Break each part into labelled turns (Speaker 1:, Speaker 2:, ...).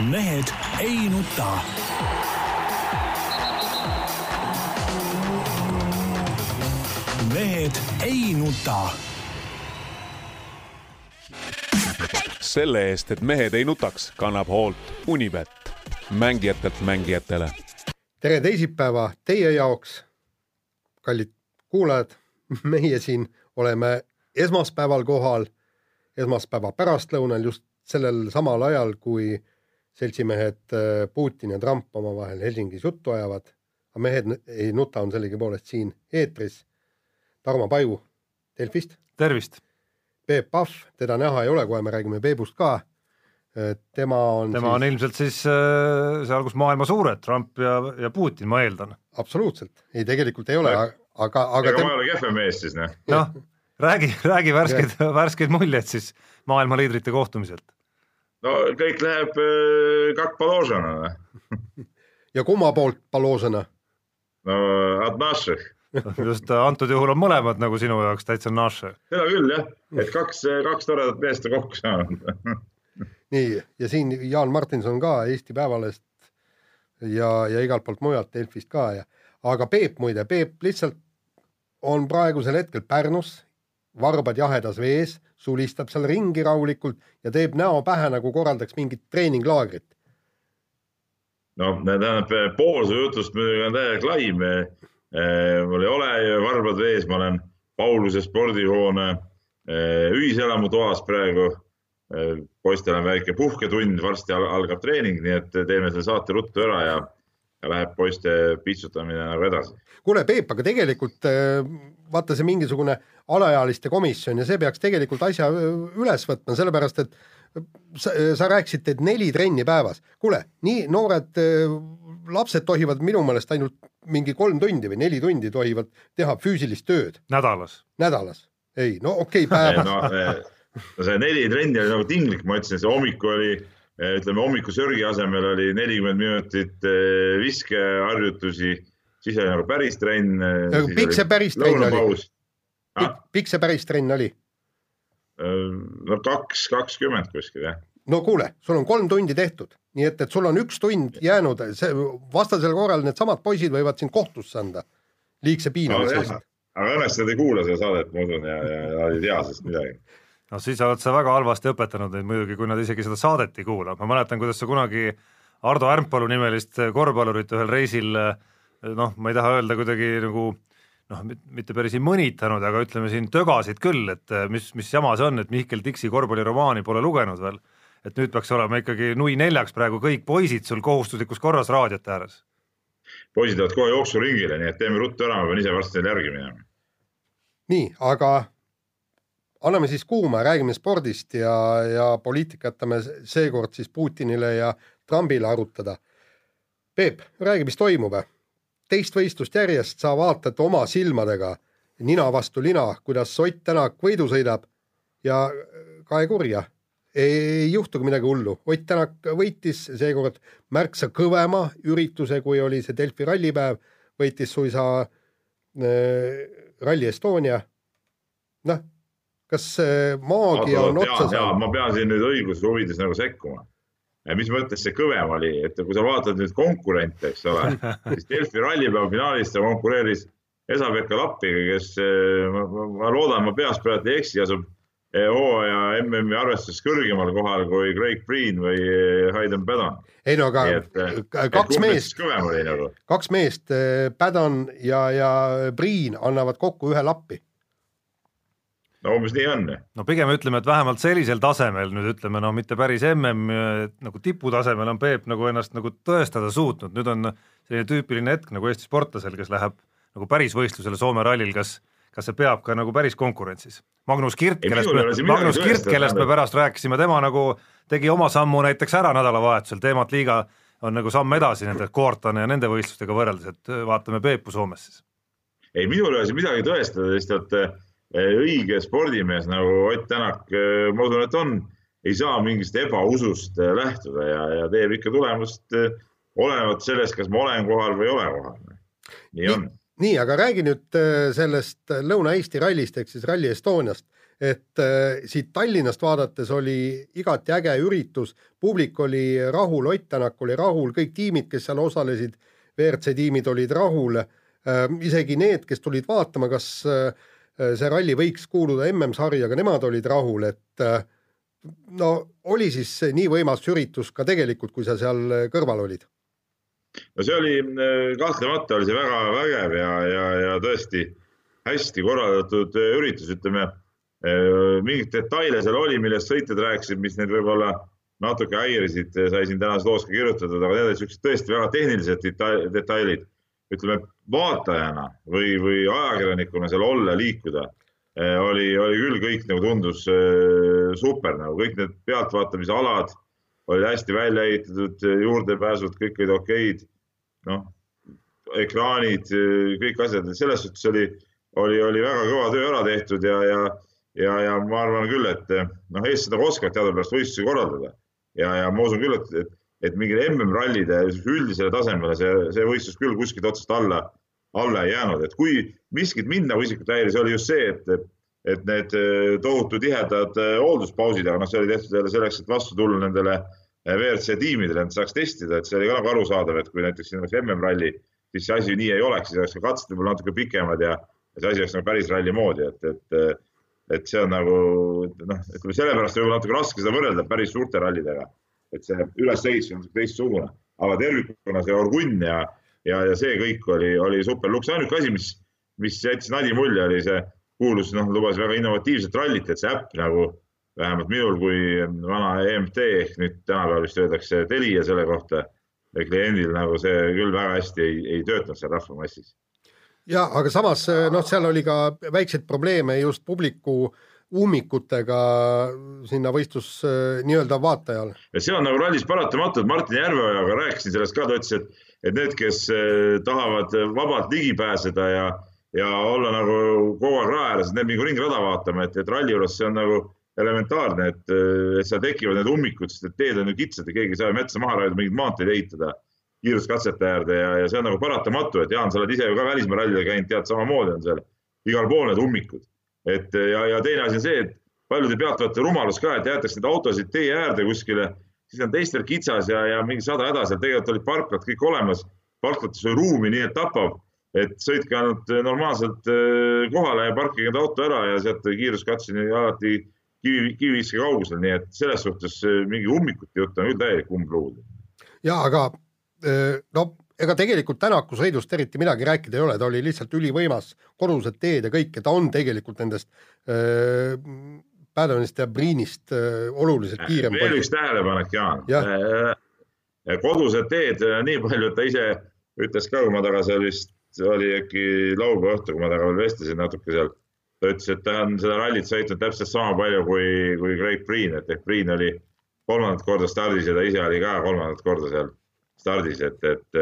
Speaker 1: mehed ei nuta. mehed ei nuta.
Speaker 2: selle eest, et mehed ei nutaks, kannab hoolt Unibet, mängijatelt mängijatele.
Speaker 3: tere teisipäeva teie jaoks, kallid kuulajad. meie siin oleme esmaspäeval kohal, esmaspäeva pärastlõunal just sellel samal ajal, kui seltsimehed äh, Putin ja Trump omavahel Helsingis juttu ajavad. aga mehed ei nuta, on sellegipoolest siin eetris. Tarmo Paju Delfist.
Speaker 4: tervist.
Speaker 3: Peep Pahv, teda näha ei ole, kohe me räägime Peebust ka. tema on.
Speaker 4: tema siis... on ilmselt siis äh, seal, kus maailma suured, Trump ja, ja Putin, ma eeldan.
Speaker 3: absoluutselt, ei tegelikult ei ole, aga, aga.
Speaker 5: ega tem... ma ei ole kehvem mees siis noh.
Speaker 4: noh, räägi, räägi värskeid, värskeid muljeid siis maailma liidrite kohtumiselt
Speaker 5: no kõik läheb äh, kak položana.
Speaker 3: ja kumma poolt položana?
Speaker 5: no od naših
Speaker 4: just äh, antud juhul on mõlemad nagu sinu jaoks täitsa naše.
Speaker 5: seda küll jah, et kaks, äh, kaks toredat meest on kokku saanud
Speaker 3: nii ja siin Jaan Martinson ka Eesti Päevalehest ja, ja igalt poolt mujalt Delfist ka ja, aga Peep muide, Peep lihtsalt on praegusel hetkel Pärnus, varbad jahedas vees, sulistab seal ringi rahulikult ja teeb näo pähe, nagu korraldaks mingit treeninglaagrit.
Speaker 5: noh, tähendab pool su jutust muidugi on täielik laim. mul ei ole varbad vees, ma olen Pauluse spordihoone ühiselamu toas praegu. poistel on väike puhketund, varsti algab treening, nii et teeme selle saate ruttu ära ja läheb poiste pitsutamine nagu edasi.
Speaker 3: kuule, Peep, aga tegelikult vaata see mingisugune alaealiste komisjon ja see peaks tegelikult asja üles võtma, sellepärast et sa, sa rääkisid, teed neli trenni päevas. kuule, nii noored lapsed tohivad minu meelest ainult mingi kolm tundi või neli tundi tohivad teha füüsilist tööd.
Speaker 4: nädalas?
Speaker 3: nädalas, ei, no okei okay,, päevas
Speaker 5: no, no see neli trenni oli nagu tinglik, ma ütlesin, see hommik oli ütleme hommikusörgi asemel oli nelikümmend minutit viskeharjutusi siis oli nagu päris trenn.
Speaker 3: pikk see päris trenn oli? pikk, see päris trenn oli?
Speaker 5: no kaks, kakskümmend kuskil jah.
Speaker 3: no kuule, sul on kolm tundi tehtud, nii et, et sul on üks tund jäänud, see vastasel korral needsamad poisid võivad sind kohtusse anda liigse piinamise eest no,.
Speaker 5: aga õnneks nad ei kuula seda saadet, ma usun, ja, ja nad ei tea sellest midagi
Speaker 4: no siis oled sa väga halvasti õpetanud neid muidugi, kui nad isegi seda saadet ei kuula, ma mäletan, kuidas sa kunagi Ardo Ärmpalu nimelist korvpallurit ühel reisil äh, noh, ma ei taha öelda kuidagi nagu noh, mitte päris ei mõnitanud, aga ütleme siin tögasid küll, et eh, mis, mis jama see on, et Mihkel Tiksi korvpalliromaani pole lugenud veel. et nüüd peaks olema ikkagi nui neljaks praegu kõik poisid sul kohustuslikus korras raadiote ääres.
Speaker 5: poisid lähevad kohe jooksuringile, nii et teeme ruttu ära, ma pean ise varsti neile järgi minema.
Speaker 3: nii, aga anname siis kuuma, räägime spordist ja, ja poliitika jätame seekord siis Putinile ja Trumpile arutada. Peep, räägi, mis toimub teist võistlust järjest sa vaatad oma silmadega nina vastu lina, kuidas Ott Tänak võidu sõidab ja kae kurja, ei juhtugi midagi hullu. Ott Tänak võitis seekord märksa kõvema ürituse, kui oli see Delfi rallipäev, võitis suisa äh, Rally Estonia. noh, kas maagia on otsa
Speaker 5: saanud? ma pean siin nüüd õiguse huvides nagu sekkuma mis mõttes see kõvem oli, et kui sa vaatad nüüd konkurente, eks ole, siis Delfi rallipäeva finaalis ta konkureeris Esa-Pekka Lappiga, kes ma, ma loodan, ma peast praegu ei eksi, asub eh, hooaja MM-i arvestuses kõrgemal kohal kui Craig Breen või eh, Hayden Paddon.
Speaker 3: ei no aga et, eh, kaks meest,
Speaker 5: nagu.
Speaker 3: kaks meest, Paddon ja, ja Breen annavad kokku ühe lappi
Speaker 5: no umbes nii on.
Speaker 4: no pigem ütleme, et vähemalt sellisel tasemel nüüd ütleme, no mitte päris mm nagu tiputasemel on Peep nagu ennast nagu tõestada suutnud, nüüd on selline tüüpiline hetk nagu Eesti sportlasel, kes läheb nagu päris võistlusele Soome rallil, kas kas see peab ka nagu päris konkurentsis? Magnus Kirt, kellest me, Magnus Kirt, kellest me pärast rääkisime, tema nagu tegi oma sammu näiteks ära nädalavahetusel, teemat liiga on nagu samm edasi nende Koortane ja nende võistlustega võrreldes, et vaatame Peepu Soomes siis.
Speaker 5: ei, minul ei ole siin midagi tõestada, lihtsalt Eh, õige spordimees nagu Ott Tänak, eh, ma usun, et on, ei saa mingist ebausust eh, lähtuda ja, ja teeb ikka tulemust olenevalt sellest, kas ma olen kohal või ei ole kohal. nii on.
Speaker 3: nii, aga räägi nüüd sellest Lõuna-Eesti rallist ehk siis Rally Estoniast. et siit Tallinnast vaadates oli igati äge üritus, publik oli rahul, Ott Tänak oli rahul, kõik tiimid, kes seal osalesid, WRC tiimid olid rahul isegi need, kes tulid vaatama, kas äh, see ralli võiks kuuluda MM-sarja, ka nemad olid rahul, et äh, no oli siis nii võimas üritus ka tegelikult, kui sa seal kõrval olid?
Speaker 5: no see oli äh, kahtlemata oli see väga vägev ja, ja, ja tõesti hästi korraldatud äh, üritus, ütleme. Äh, mingeid detaile seal oli, millest sõitjad rääkisid, mis neid võib-olla natuke häirisid, sai siin tänases loos ka kirjutatud, aga need olid siuksed tõesti väga tehnilised detailid. Ütleme vaatajana või, või ajakirjanikuna seal olla, liikuda oli, oli küll kõik nagu tundus super nagu kõik need pealtvaatamisalad olid hästi välja ehitatud, juurdepääsud, kõik olid okeid. noh, ekraanid, kõik asjad, selles suhtes oli, oli, oli väga kõva töö ära tehtud ja, ja, ja, ja ma arvan küll, et noh, eestlased nagu oskavad teadupärast võistlusi korraldada ja, ja ma usun küll, et, et, et mingile MM-rallide üldisele tasemele see, see võistlus küll kuskilt otsast alla, alla ei jäänud, et kui miskit mind nagu isiklikult häiris, oli just see, et, et need äh, tohutu tihedad äh, hoolduspausid, aga noh, see oli tehtud jälle selleks, et vastu tulla nendele äh, WRC tiimidele, et saaks testida, et see oli ka nagu arusaadav, et kui näiteks siin oleks MM-ralli, siis see asi nii ei oleks, siis oleks ka katsed võib-olla natuke pikemad ja see asi oleks nagu päris ralli moodi, et, et, et see on nagu noh, ütleme sellepärast võib-olla natuke raske seda võrrelda päris suurte rallidega, et see ülesehitus on teistsugune, aga tervikuna see orgunn ja, ja, ja see kõik oli, oli super luks, ainuke asi, mis, mis jättis nadi mulje, oli see kuulus, noh, lubas väga innovatiivset rallit, et see äpp nagu vähemalt minul kui vana EMT ehk nüüd tänapäeval vist öeldakse Telia selle kohta, kliendil nagu see küll väga hästi ei, ei töötanud seal rahvamassis.
Speaker 3: ja aga samas noh, seal oli ka väikseid probleeme just publiku ummikutega sinna võistlus nii-öelda vaatajal.
Speaker 5: ja see on nagu rallis paratamatu, et Martin Järveojaga rääkisin sellest ka, ta ütles, et, et need, kes eh, tahavad vabalt ligi pääseda ja ja olla nagu kogu aeg rae ääres, need mingu ringrada vaatama, et, et ralli juures see on nagu elementaarne, et, et seal tekivad need ummikud, sest et teed on ju kitsad ja keegi ei saa metsa maha raiuda, mingeid maanteid ehitada kiiruskatsete äärde ja, ja see on nagu paratamatu, et Jaan, sa oled ise ju ka välismaa rallidel käinud, tead, samamoodi on seal igal pool need ummikud. Et ja, ja teine asi on see, et paljude pealtvaatajate rumalus ka, et jäetakse neid autosid tee äärde kuskile, siis on teistel kitsas ja, ja mingi sada häda seal, tegelikult olid parklad kõik olemas, parklates oli ruumi, nii et tapab. Et sõitke ainult äh, normaalselt äh, kohale ja parkige enda auto ära ja sealt kiiruskatseni alati kivi, kiviviske kaugusel, nii et selles suhtes mingi ummikute jutt on küll täielik umbluud.
Speaker 3: ja aga no ega tegelikult Tänaku sõidust eriti midagi rääkida ei ole, ta oli lihtsalt ülivõimas, kodused teed ja kõik ja ta on tegelikult nendest äh, Pädevanist ja Priinist äh, oluliselt kiirem.
Speaker 5: veel üks tähelepanek, Jaan ja. äh,. kodused teed nii palju, et ta ise ütles ka, kui ma temaga seal vist see oli äkki laupäeva õhtul, kui ma temaga veel vestlesin natuke seal. ta ütles, et ta on seda rallit sõitnud täpselt sama palju kui, kui Craig Priin, et ehk Priin oli kolmandat korda stardis ja ta ise oli ka kolmandat korda seal stardis, et, et,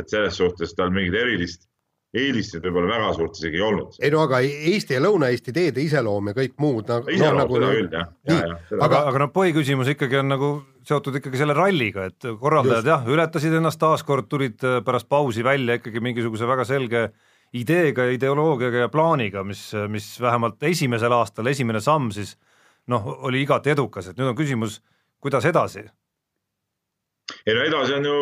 Speaker 5: et selles suhtes tal mingit erilist eelist võib-olla väga suurt isegi ei olnud.
Speaker 3: ei no aga Eesti ja Lõuna-Eesti teede iseloom ja kõik muud
Speaker 5: no,. iseloom no, nagu, seda küll jah ja,
Speaker 4: ja, ja. aga, aga noh, põhiküsimus ikkagi on nagu seotud ikkagi selle ralliga, et korraldajad Just. jah, ületasid ennast taaskord, tulid äh, pärast pausi välja ikkagi mingisuguse väga selge ideega, ideoloogiaga ja plaaniga, mis, mis vähemalt esimesel aastal, esimene samm siis noh, oli igati edukas, et nüüd on küsimus, kuidas edasi
Speaker 5: ei no edasi on ju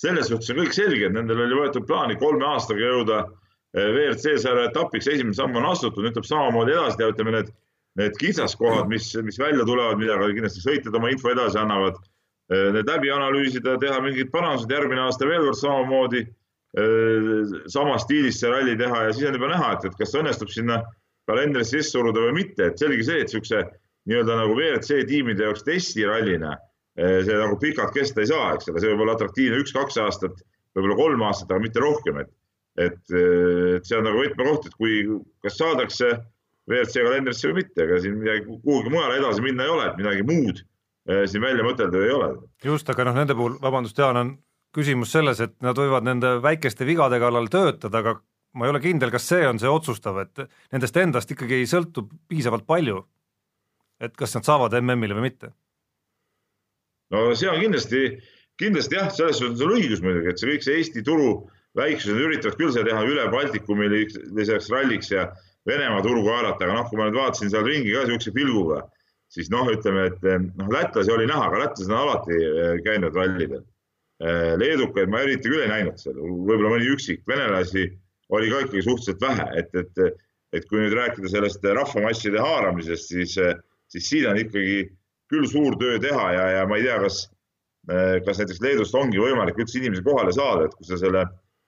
Speaker 5: selles suhtes on kõik selge, et nendel oli võetud plaani kolme aastaga jõuda eh, WRC sarja etapiks, esimene samm on astutud, nüüd tuleb samamoodi edasi teha, ütleme need, need kitsaskohad, mis, mis välja tulevad, millega kindlasti sõitjad oma info edasi annavad. Eh, need läbi analüüsida, teha mingid parandused, järgmine aasta veel kord samamoodi eh, samas stiilis see ralli teha ja siis on juba näha, et, et kas õnnestub sinna kalendrisse sisse suruda või mitte, et selge see, et niisuguse nii-öelda nagu WRC tiimide jaoks testirallina see nagu pikalt kesta ei saa, eks ole, see võib olla atraktiivne üks-kaks aastat, võib-olla kolm aastat, aga mitte rohkem, et, et, eh, et see on nagu võtmekoht, et kui, kas saadakse WRC kalendrisse või mitte, ega siin midagi kuhugi mujale edasi minna ei ole, et midagi muud eh, siin välja mõtelda ei ole.
Speaker 4: just, aga noh, nende puhul, vabandust, Jaan, on küsimus selles, et nad võivad nende väikeste vigade kallal töötada, aga ma ei ole kindel, kas see on see otsustav, et nendest endast ikkagi ei sõltu piisavalt palju. et kas nad saavad MM-ile või mitte
Speaker 5: no on kindlasti, kindlasti jah, selles suhtes on õigus muidugi, et see kõik see Eesti turu väiksused üritavad küll seda teha üle Baltikumiliseks ralliks ja, Venemaa turgu haarata, aga noh, kui ma nüüd vaatasin seal ringi ka niisuguse pilguga, siis noh, ütleme, et noh, lätlasi oli näha, aga lätlased on alati käinud rallidel. leedukaid ma eriti küll ei näinud seal, võib-olla mõni üksik, venelasi oli ka ikkagi suhteliselt vähe, et, et, et kui nüüd rääkida sellest rahvamasside haaramisest, siis, siis siin on ikkagi küll suur töö teha ja, ja ma ei tea, kas, kas näiteks Leedust ongi võimalik üldse inimesi kohale saada, et kui sa selle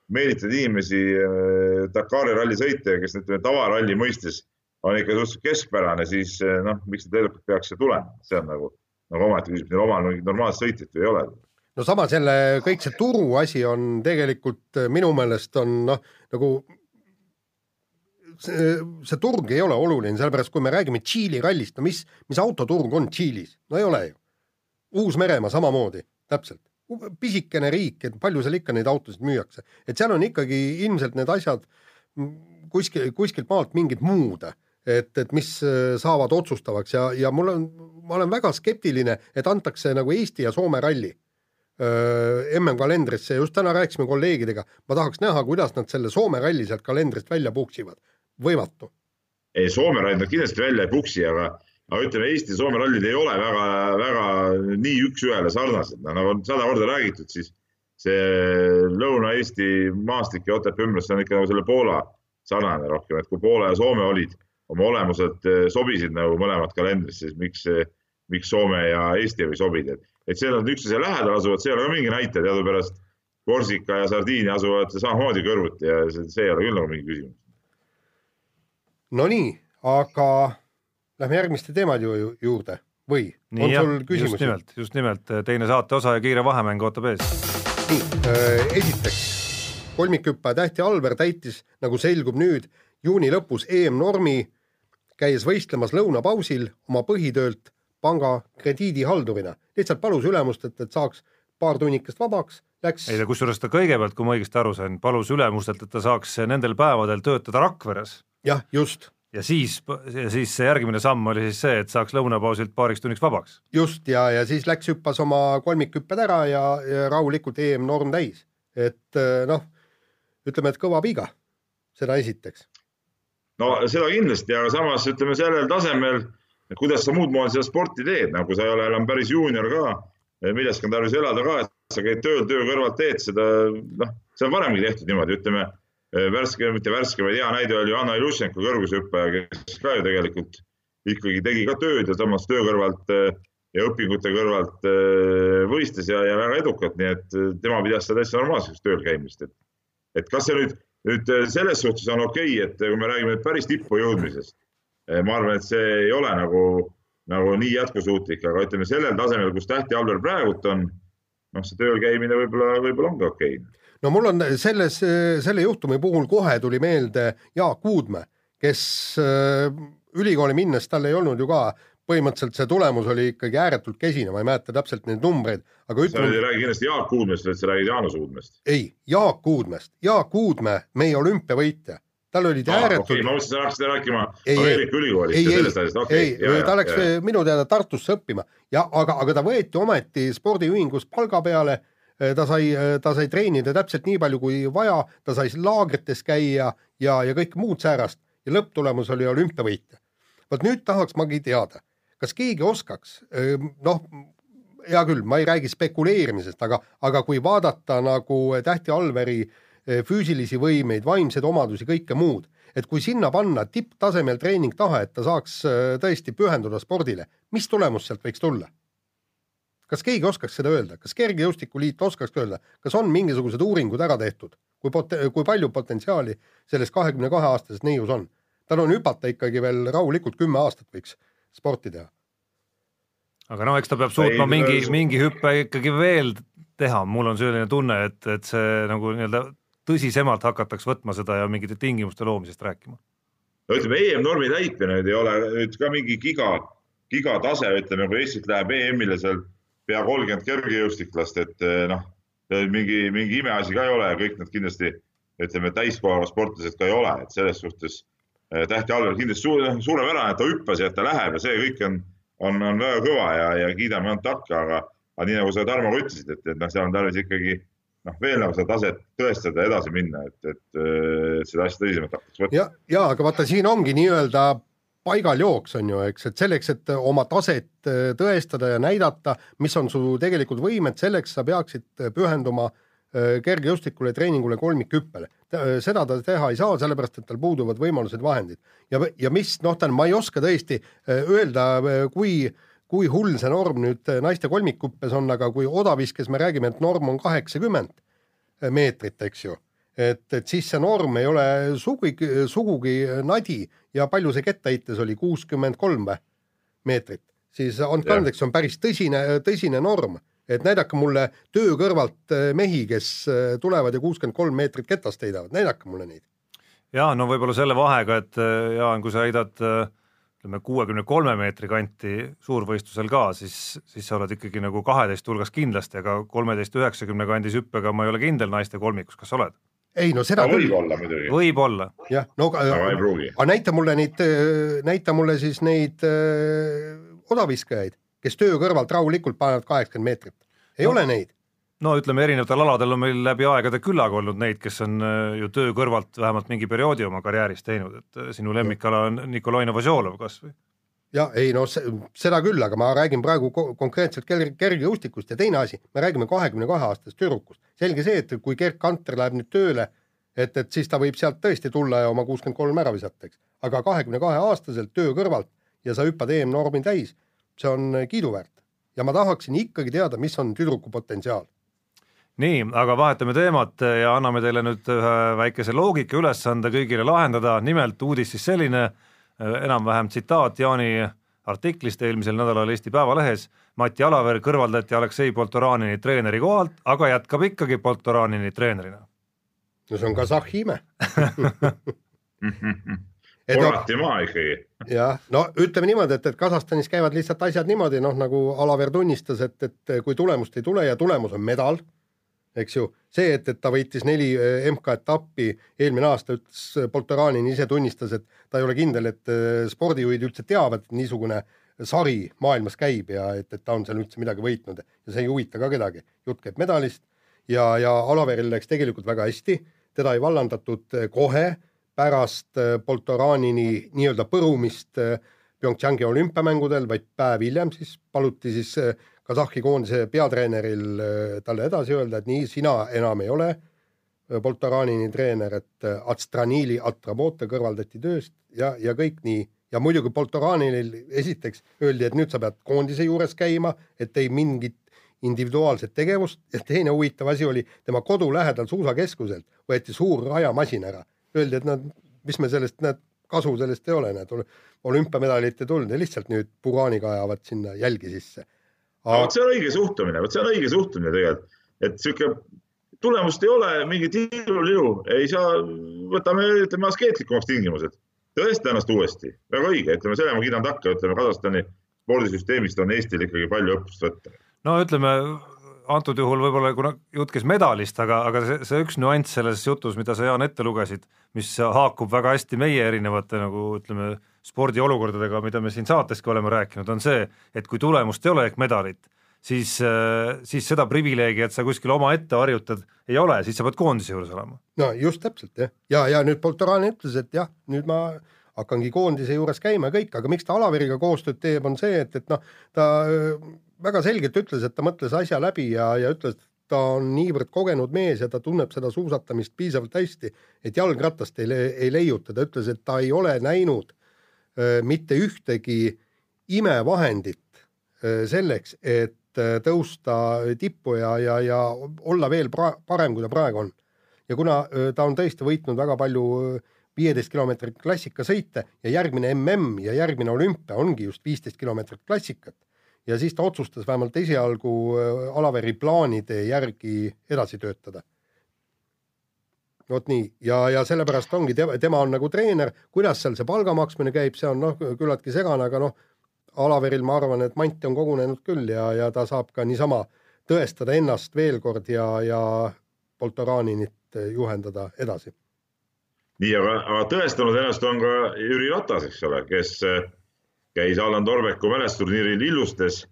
Speaker 5: meelitad inimesi äh, Dakari ralli sõitja, kes ütleme tavaralli mõistes on ikka suhteliselt keskpärane, siis äh, noh, miks need leedukad peaks siia tulema, see on nagu, nagu omaette küsimus, neil omal mingit normaalset sõitjat ju ei ole.
Speaker 3: No samas jälle kõik see turu asi on tegelikult minu meelest on noh, nagu see, see turg ei ole oluline, sellepärast kui me räägime Tšiili rallist, no mis, mis autoturg on Tšiilis, no ei ole ju. Uus-Meremaa samamoodi, täpselt. pisikene riik, et palju seal ikka neid autosid müüakse, et seal on ikkagi ilmselt need asjad kuskil, kuskilt maalt mingid muud, et, et mis äh, saavad otsustavaks ja, ja mul on, ma olen väga skeptiline, et antakse nagu Eesti ja Soome ralli MM-kalendrisse, just täna rääkisime kolleegidega, ma tahaks näha, kuidas nad selle Soome ralli sealt kalendrist välja puksivad. Võimatu.
Speaker 5: ei, Soome rallid nad kindlasti välja ei puksi, aga, aga ütleme, Eesti Soome rallid ei ole väga, väga nii üks-ühele sarnased, nagu on sada korda räägitud, siis see Lõuna-Eesti maastik ja Otepää ümbrus, see on ikka nagu selle Poola sarnane rohkem, et kui Poola ja Soome olid oma olemuselt sobisid nagu mõlemad kalendrisse, siis miks, miks Soome ja Eesti ei või sobida, et et seal nad üksteise lähedal asuvad, see ei ole ka mingi näitaja, teadupärast Korsika ja Sardiinia asuvad samamoodi kõrvuti ja see, see ei ole küll nagu mingi küsimus.
Speaker 3: Nonii, aga lähme järgmiste teemade ju juurde või
Speaker 4: nii on jah, sul küsimusi? just nimelt, just nimelt, teine saate osa ja kiire vahemäng ootab ees.
Speaker 3: nii äh,, esiteks kolmikhüppaja Tähti Alver täitis, nagu selgub nüüd, juuni lõpus EM-normi, käies võistlemas lõunapausil oma põhitöölt panga krediidihaldurina, lihtsalt palus ülemust, et, et saaks paar tunnikest vabaks, läks.
Speaker 4: ei, kusjuures ta kõigepealt, kui ma õigesti aru sain, palus ülemustelt, et ta saaks nendel päevadel töötada Rakveres.
Speaker 3: Jah, just.
Speaker 4: ja siis, ja siis see järgmine samm oli siis see, et saaks lõunapausilt paariks tunniks vabaks.
Speaker 3: just, ja, ja siis läks, hüppas oma kolmikhüpped ära ja, ja rahulikult EM-norm täis. et noh, ütleme, et kõva viga, seda esiteks.
Speaker 5: no seda kindlasti, aga samas ütleme sellel tasemel et kuidas sa muud moodi seda sporti teed, nagu sa ei ole enam päris juunior ka, millestki on tarvis elada ka, et sa käid tööl, töö kõrvalt teed seda, noh, see on varemgi tehtud niimoodi, ütleme värske, mitte värske, vaid hea näide oli Anna Ilušenko kõrgushüppaja, kes ka ju tegelikult ikkagi tegi ka tööd ja samas töö kõrvalt ja õpingute kõrvalt võistles ja, ja väga edukalt, nii et tema pidas seda täitsa normaalseks tööl käimist, et, et kas see nüüd, nüüd selles suhtes on okei okay,, et kui me räägime päris tippu jõudmisest ma arvan, et see ei ole nagu, nagu nii jätkusuutlik, aga ütleme sellel tasemel, kus Tähti Alver praegult on, noh, see tööl käimine võib-olla, võib-olla ongi okei okay.
Speaker 3: No mul on selles, selle juhtumi puhul kohe tuli meelde Jaak Uudmäe, kes äh, ülikooli minnes, tal ei olnud ju ka põhimõtteliselt see tulemus oli ikkagi ääretult kesine, ma ei mäleta täpselt neid numbreid, aga
Speaker 5: ütleme. sa ei räägi kindlasti Jaak Uudmäest, vaid sa räägid Jaanus Uudmäest.
Speaker 3: ei, Jaak Uudmäest, Jaak Uudmäe, meie olümpiavõitja tal olid ääretud
Speaker 5: okay,. ma mõtlesin, sa hakkasid rääkima Ameerika ülikoolist ja sellest asjast, okei
Speaker 3: okay,. ta läks ja, minu teada Tartusse õppima ja aga, aga ta võeti ometi spordiühingus palga peale. Ta sai, ta sai treenida täpselt nii palju kui vaja, ta sai laagrites käia ja, ja kõike muud säärast ja lõpptulemus oli olümpiavõitja. vot nüüd tahaks magi teada, kas keegi oskaks, noh, hea küll, ma ei räägi spekuleerimisest, aga, aga kui vaadata nagu Tähti Alveri äh, füüsilisi võimeid, vaimseid omadusi, kõike muud. et kui sinna panna tipptasemel treening taha, et ta saaks tõesti pühenduda spordile, mis tulemus sealt võiks tulla? Kas keegi oskaks seda öelda, kas Kergejõustikuliit oskaks öelda, kas on mingisugused uuringud ära tehtud, kui pot-, kui palju potentsiaali selles kahekümne kahe aastases neius on? tal on hüpata ikkagi veel rahulikult kümme aastat võiks sporti teha.
Speaker 4: aga no eks ta peab suutma ei, mingi, mingi hüppe ikkagi veel teha, mul on selline tunne, et, et see nagu nii-öelda tõsisemalt hakataks võtma seda ja mingite tingimuste loomisest rääkima?
Speaker 5: no ütleme, EM-normi täitmine nüüd ei ole nüüd ka mingi giga, gigatase, ütleme, kui Eestit läheb EM-ile seal pea kolmkümmend kergejõustiklast, et eh, noh, mingi, mingi imeasi ka ei ole ja kõik nad kindlasti ütleme, täiskohaga sportlased ka ei ole, et selles suhtes eh, Tähti Alver kindlasti suure, suurepärane, et ta hüppas ja et ta läheb ja see kõik on, on, on väga kõva ja, ja kiidame ainult takka, aga, aga nii nagu sa, Tarmo, ütlesid, et, et noh, seal on tarvis ikkagi noh, veel nagu seda taset tõestada edasi minna, et, et äh, seda asja tõsisemalt hakata võtma.
Speaker 3: ja, ja aga vaata, siin ongi nii-öelda paigaljooks on ju, eks, et selleks, et oma taset äh, tõestada ja näidata, mis on su tegelikult võimed, selleks sa peaksid äh, pühenduma äh, kergejõustikule, treeningule, kolmikhüppele. seda ta teha ei saa, sellepärast et tal puuduvad võimalused, vahendid ja, ja mis noh, tähendab, ma ei oska tõesti öelda, kui kui hull see norm nüüd naiste kolmikhüppes on, aga kui odaviskes me räägime, et norm on kaheksakümmend meetrit, eks ju et, et siis see norm ei ole sugugi, sugugi nadi. Ja palju see kettaheites oli, kuuskümmend kolm või? meetrit, siis andke andeks, see on päris tõsine, tõsine norm, et näidake mulle töö kõrvalt eh, mehi, kes eh, tulevad ja kuuskümmend kolm meetrit ketast heidavad, näidake mulle neid.
Speaker 4: ja no võib-olla selle vahega, et äh, Jaan, kui sa heidad ütleme kuuekümne kolme meetri kanti suurvõistlusel ka, siis, siis sa oled ikkagi nagu kaheteist hulgas kindlasti, aga kolmeteist üheksakümne kandis hüppega ma ei ole kindel naiste kolmikus, kas sa oled?
Speaker 3: Ei no seda küll,
Speaker 5: võib-olla muidugi,
Speaker 4: võib-olla,
Speaker 3: jah, no
Speaker 5: aga ei
Speaker 3: aga
Speaker 5: pruugi.
Speaker 3: näita mulle neid, näita mulle siis neid äh, odaviskajaid, kes töö kõrvalt rahulikult panevad kaheksakümmend meetrit. ei
Speaker 4: No.
Speaker 3: no. ole neid.
Speaker 4: no ütleme, erinevatel aladel on meil läbi aegade küllaga olnud neid, kes on äh, ju töö kõrvalt vähemalt mingi perioodi oma karjääris teinud, et äh, sinu lemmikala on Nikolai Novosjolov kas või?
Speaker 3: jah, ei no se- seda küll, aga ma räägin praegu ko konkreetselt ker kergejõustikust ja teine asi, me räägime kahekümne kahe aastasest tüdrukust. selge see, et kui Gerd Kanter läheb nüüd tööle, et, et siis ta võib sealt tõesti tulla ja oma kuuskümmend kolm ära visata, eks. aga kahekümne kahe aastaselt töö kõrvalt ja sa hüppad EM-normi täis, see on kiiduväärt. ja ma tahaksin ikkagi teada, mis on tüdruku potentsiaal.
Speaker 4: nii, aga vahetame teemat ja anname teile nüüd ühe väikese loogikaülesande kõigile lahendada, nimelt uudis siis selline, enam-vähem tsitaat Jaani artiklist eelmisel nädalal Eesti Päevalehes, Mati Alaver kõrvaldati Aleksei Poltoranini treeneri kohalt, aga jätkab ikkagi Poltoranini treenerina.
Speaker 3: no see on Kasahhi ime. et
Speaker 5: korrati maa ikkagi.
Speaker 3: jah, no ütleme niimoodi, et, et Kasahstanis käivad lihtsalt asjad niimoodi, noh nagu Alaver tunnistas, et, et kui tulemust ei tule ja tulemus on medal, eks ju, see, et, et ta võitis neli eh, MK-etappi eelmine aasta, ütles Poltoranin ise tunnistas, et ta ei ole kindel, et eh, spordijuhid üldse teavad, et niisugune sari maailmas käib ja et, et ta on seal üldse midagi võitnud. Ja see ei huvita ka kedagi. jutt käib medalist ja, ja Alaveril läks tegelikult väga hästi, teda ei vallandatud eh, kohe pärast eh, Poltoranini nii-öelda põrumist eh, PyeongChangi olümpiamängudel, vaid päev hiljem siis paluti siis eh, Kasahhi koondise peatreeneril eh, talle edasi öelda, et nii, sina enam ei ole eh, Poltoranini treener, et eh, Atstranili Atrabote kõrvaldati tööst ja, ja kõik nii. ja muidugi Poltoranil esiteks öeldi, et nüüd sa pead koondise juures käima, et ei mingit individuaalset tegevust ja teine huvitav asi oli tema kodu lähedal suusakeskuselt võeti suur rajamasin ära. Öeldi, et nad, mis me sellest, näed, kasu sellest ei ole, näed, olümpiamedalit ei tulnud ja lihtsalt nüüd Buraniga ajavad sinna jälgi sisse.
Speaker 5: Aga vot see on õige suhtumine, vot see on õige suhtumine tegelikult, et sihuke tulemust ei ole, mingi tiirulilu, ei saa, võtame, ütleme askeetlikumaks tingimused, tõesta ennast uuesti, väga õige, ütleme selle ma kiidan takka, ütleme Kasahstani spordisüsteemist on Eestil ikkagi palju õppust võtta.
Speaker 4: no ütleme, antud juhul võib-olla kuna jutt käis medalist, aga, aga see, see üks nüanss selles jutus, mida sa, Jaan, ette lugesid, mis haakub väga hästi meie erinevate nagu ütleme, spordiolukordadega, mida me siin saateski oleme rääkinud, on see, et kui tulemust ei ole ehk medalit, siis, siis seda privileegi, et sa kuskil omaette harjutad, ei ole, siis sa pead koondise juures olema.
Speaker 3: no just täpselt jah, ja, ja nüüd Poltorani ütles, et jah, nüüd ma hakkangi koondise juures käima ja kõik, aga miks ta Alaveriga koostööd teeb, on see, et, et noh, ta öö, väga selgelt ütles, et ta mõtles asja läbi ja, ja ütles, et ta on niivõrd kogenud mees ja ta tunneb seda suusatamist piisavalt hästi, et jalgratast ei, ei leiuta, ta ütles, et ta ei ole näinud öö, mitte ühtegi imevahendit öö, selleks, et öö, tõusta tippu ja, ja, ja olla veel pra-, parem, kui ta praegu on. Ja kuna öö, ta on tõesti võitnud väga palju viieteist kilomeetrit klassikasõite ja järgmine mm ja järgmine olümpia ongi just viisteist kilomeetrit klassikat ja siis ta otsustas vähemalt esialgu öö, Alaveri plaanide järgi edasi töötada. vot nii ja, ja sellepärast ongi tema, tema on nagu treener, kuidas seal see palga maksmine käib, see on noh, küllaltki segane, aga noh, Alaveril ma arvan, et mante on kogunenud küll ja, ja ta saab ka niisama tõestada ennast veel kord ja, ja Poltoraninit juhendada edasi.
Speaker 5: nii, aga, aga tõestanud ennast on ka Jüri Ratas, eks ole, kes eh, käis Allan Torbeku mälestusturniiril Illustes.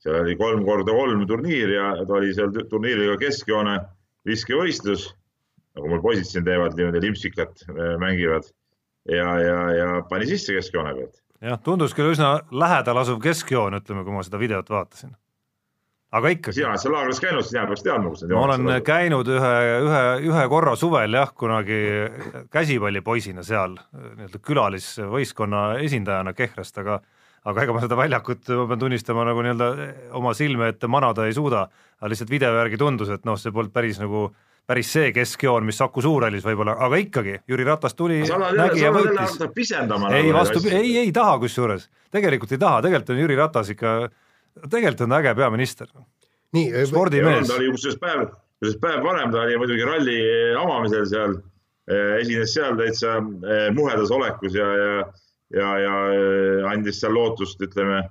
Speaker 5: seal oli kolm korda kolm turniir ja ta oli seal tu- turniiriga keskjoone viskevõistlus, nagu mul poisid siin teevad, niimoodi limpsikat äh, mängivad ja, ja, ja pani sisse keskjoone pealt.
Speaker 4: jah, tundus küll üsna lähedal asuv keskjoon, ütleme, kui ma seda videot vaatasin. Aga ikkagi.
Speaker 5: sina oled seal laagris käinud, sina peaks teadma, kus need
Speaker 4: ma olen käinud ühe, ühe, ühe korra suvel jah, kunagi käsipallipoisina seal nii-öelda külalisvõistkonna esindajana Kehrast, aga aga ega ma seda väljakut, ma pean tunnistama, nagu nii-öelda oma silme ette manada ei suuda, aga lihtsalt video järgi tundus, et noh, see polnud päris nagu päris see keskjoon, mis Saku Suurhallis võib-olla, aga ikkagi, Jüri Ratas tuli, nägi ja võitis. ei, vastupidi, ei, ei taha kusjuures, tegelikult ei taha, tegelikult on Jüri Ratas ikka, tegelikult on äge peaminister.
Speaker 3: nii,
Speaker 4: spordimees.
Speaker 5: ta oli kusjuures päev, kusjuures päev varem ta oli muidugi ralli avamisel seal, esines seal täitsa muhedas olekus ja, ja ja, ja andis seal lootust, ütleme,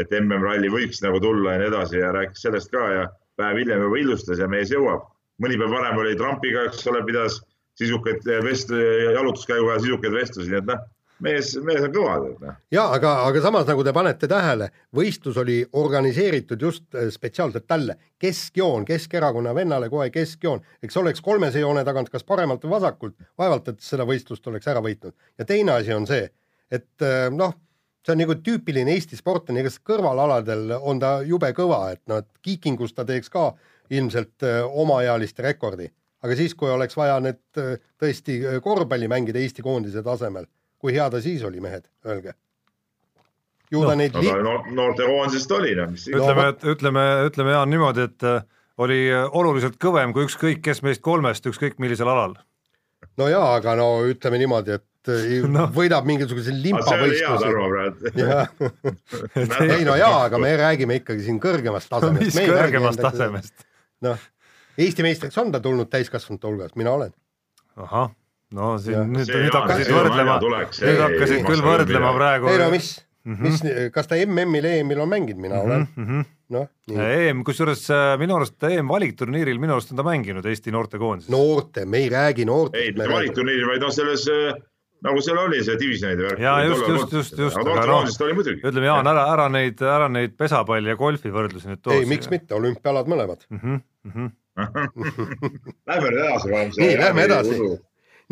Speaker 5: et MM-ralli võiks nagu tulla ja nii edasi ja rääkis sellest ka ja päev hiljem juba ilustas ja mees jõuab. mõni päev varem oli Trumpiga, eks ole, pidas sisukaid vest-, jalutuskäiguga sisukaid vestlusi, nii et noh, mees, mees on kõva.
Speaker 3: Noh. ja aga, aga samas nagu te panete tähele, võistlus oli organiseeritud just äh, spetsiaalselt talle, keskjoon, Keskerakonna vennale kohe keskjoon, eks oleks kolmese joone tagant kas paremalt või vasakult, vaevalt et seda võistlust oleks ära võitnud. ja teine asi on see et äh, noh, see on nagu tüüpiline Eesti sportlane, ega kõrvalaladel on ta jube kõva, et noh, et kiikingus ta teeks ka ilmselt äh, omaealiste rekordi, aga siis, kui oleks vaja äh, tõesti korvpalli mängida Eesti koondise tasemel, kui hea ta siis oli, mehed, öelge
Speaker 5: ju ta no, neid li-. No, noortekoondisest oli noh, mis
Speaker 4: ütleme, et ütleme, ütleme Jaan niimoodi, et oli oluliselt kõvem kui ükskõik kes meist kolmest, ükskõik millisel alal.
Speaker 3: no jaa, aga no ütleme niimoodi, et no. võidab mingisuguse limpavõistluse. ei no jaa, aga me räägime ikkagi siin kõrgemast tasemest.
Speaker 4: mis kõrgemast tasemest?
Speaker 3: noh, Eesti meistriks on ta tulnud täiskasvanute hulgas, mina olen.
Speaker 4: ahah, no siin nüüd, nüüd hakkasid võrdlema, nüüd hakkasid küll võrdlema praegu.
Speaker 3: ei no mis mm, -hmm. mis, kas ta MM-il, EM-il on mänginud, mina mm -hmm. olen mm. -hmm
Speaker 4: noh. EM, kusjuures äh, minu arust EM-valikturniiril minu arust on ta mänginud Eesti noortekoondises.
Speaker 3: noorte, me ei räägi noortest.
Speaker 5: ei, mitte valikturniiril, vaid noh, selles äh, nagu seal oli see divisjonide värk.
Speaker 4: ja just, just, just, just,
Speaker 5: aga noh,
Speaker 4: ütleme Jaan, ära, ära neid, ära neid pesapalli ja golfi võrdlusi nüüd too.
Speaker 3: ei, miks mitte, olümpiaalad mõlemad mm. -hmm, mm
Speaker 5: -hmm. Lähme nüüd edasi.
Speaker 3: nii, lähme edasi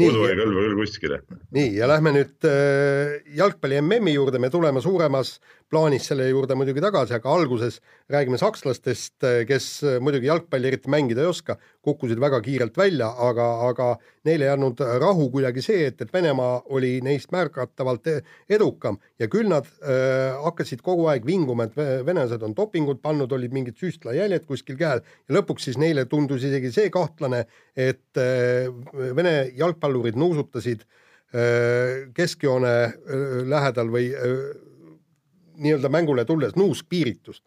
Speaker 5: udu ei kõlba küll kuskile.
Speaker 3: nii, ja lähme nüüd äh, jalgpalli MM-i juurde, me tuleme suuremas plaanis selle juurde muidugi tagasi, aga alguses räägime sakslastest, kes muidugi jalgpalli eriti mängida ei oska, kukkusid väga kiirelt välja, aga, aga neile ei andnud rahu kuidagi see, et, et Venemaa oli neist märgatavalt edukam. Ja küll nad äh, hakkasid kogu aeg vinguma, et venelased on dopingut pannud, olid mingid süstlajäljed kuskil käel. Ja lõpuks siis neile tundus isegi see kahtlane, et äh, Vene jalgpallurid nuusutasid äh, keskjoone äh, lähedal või äh, nii-öelda mängule tulles nuuskpiiritust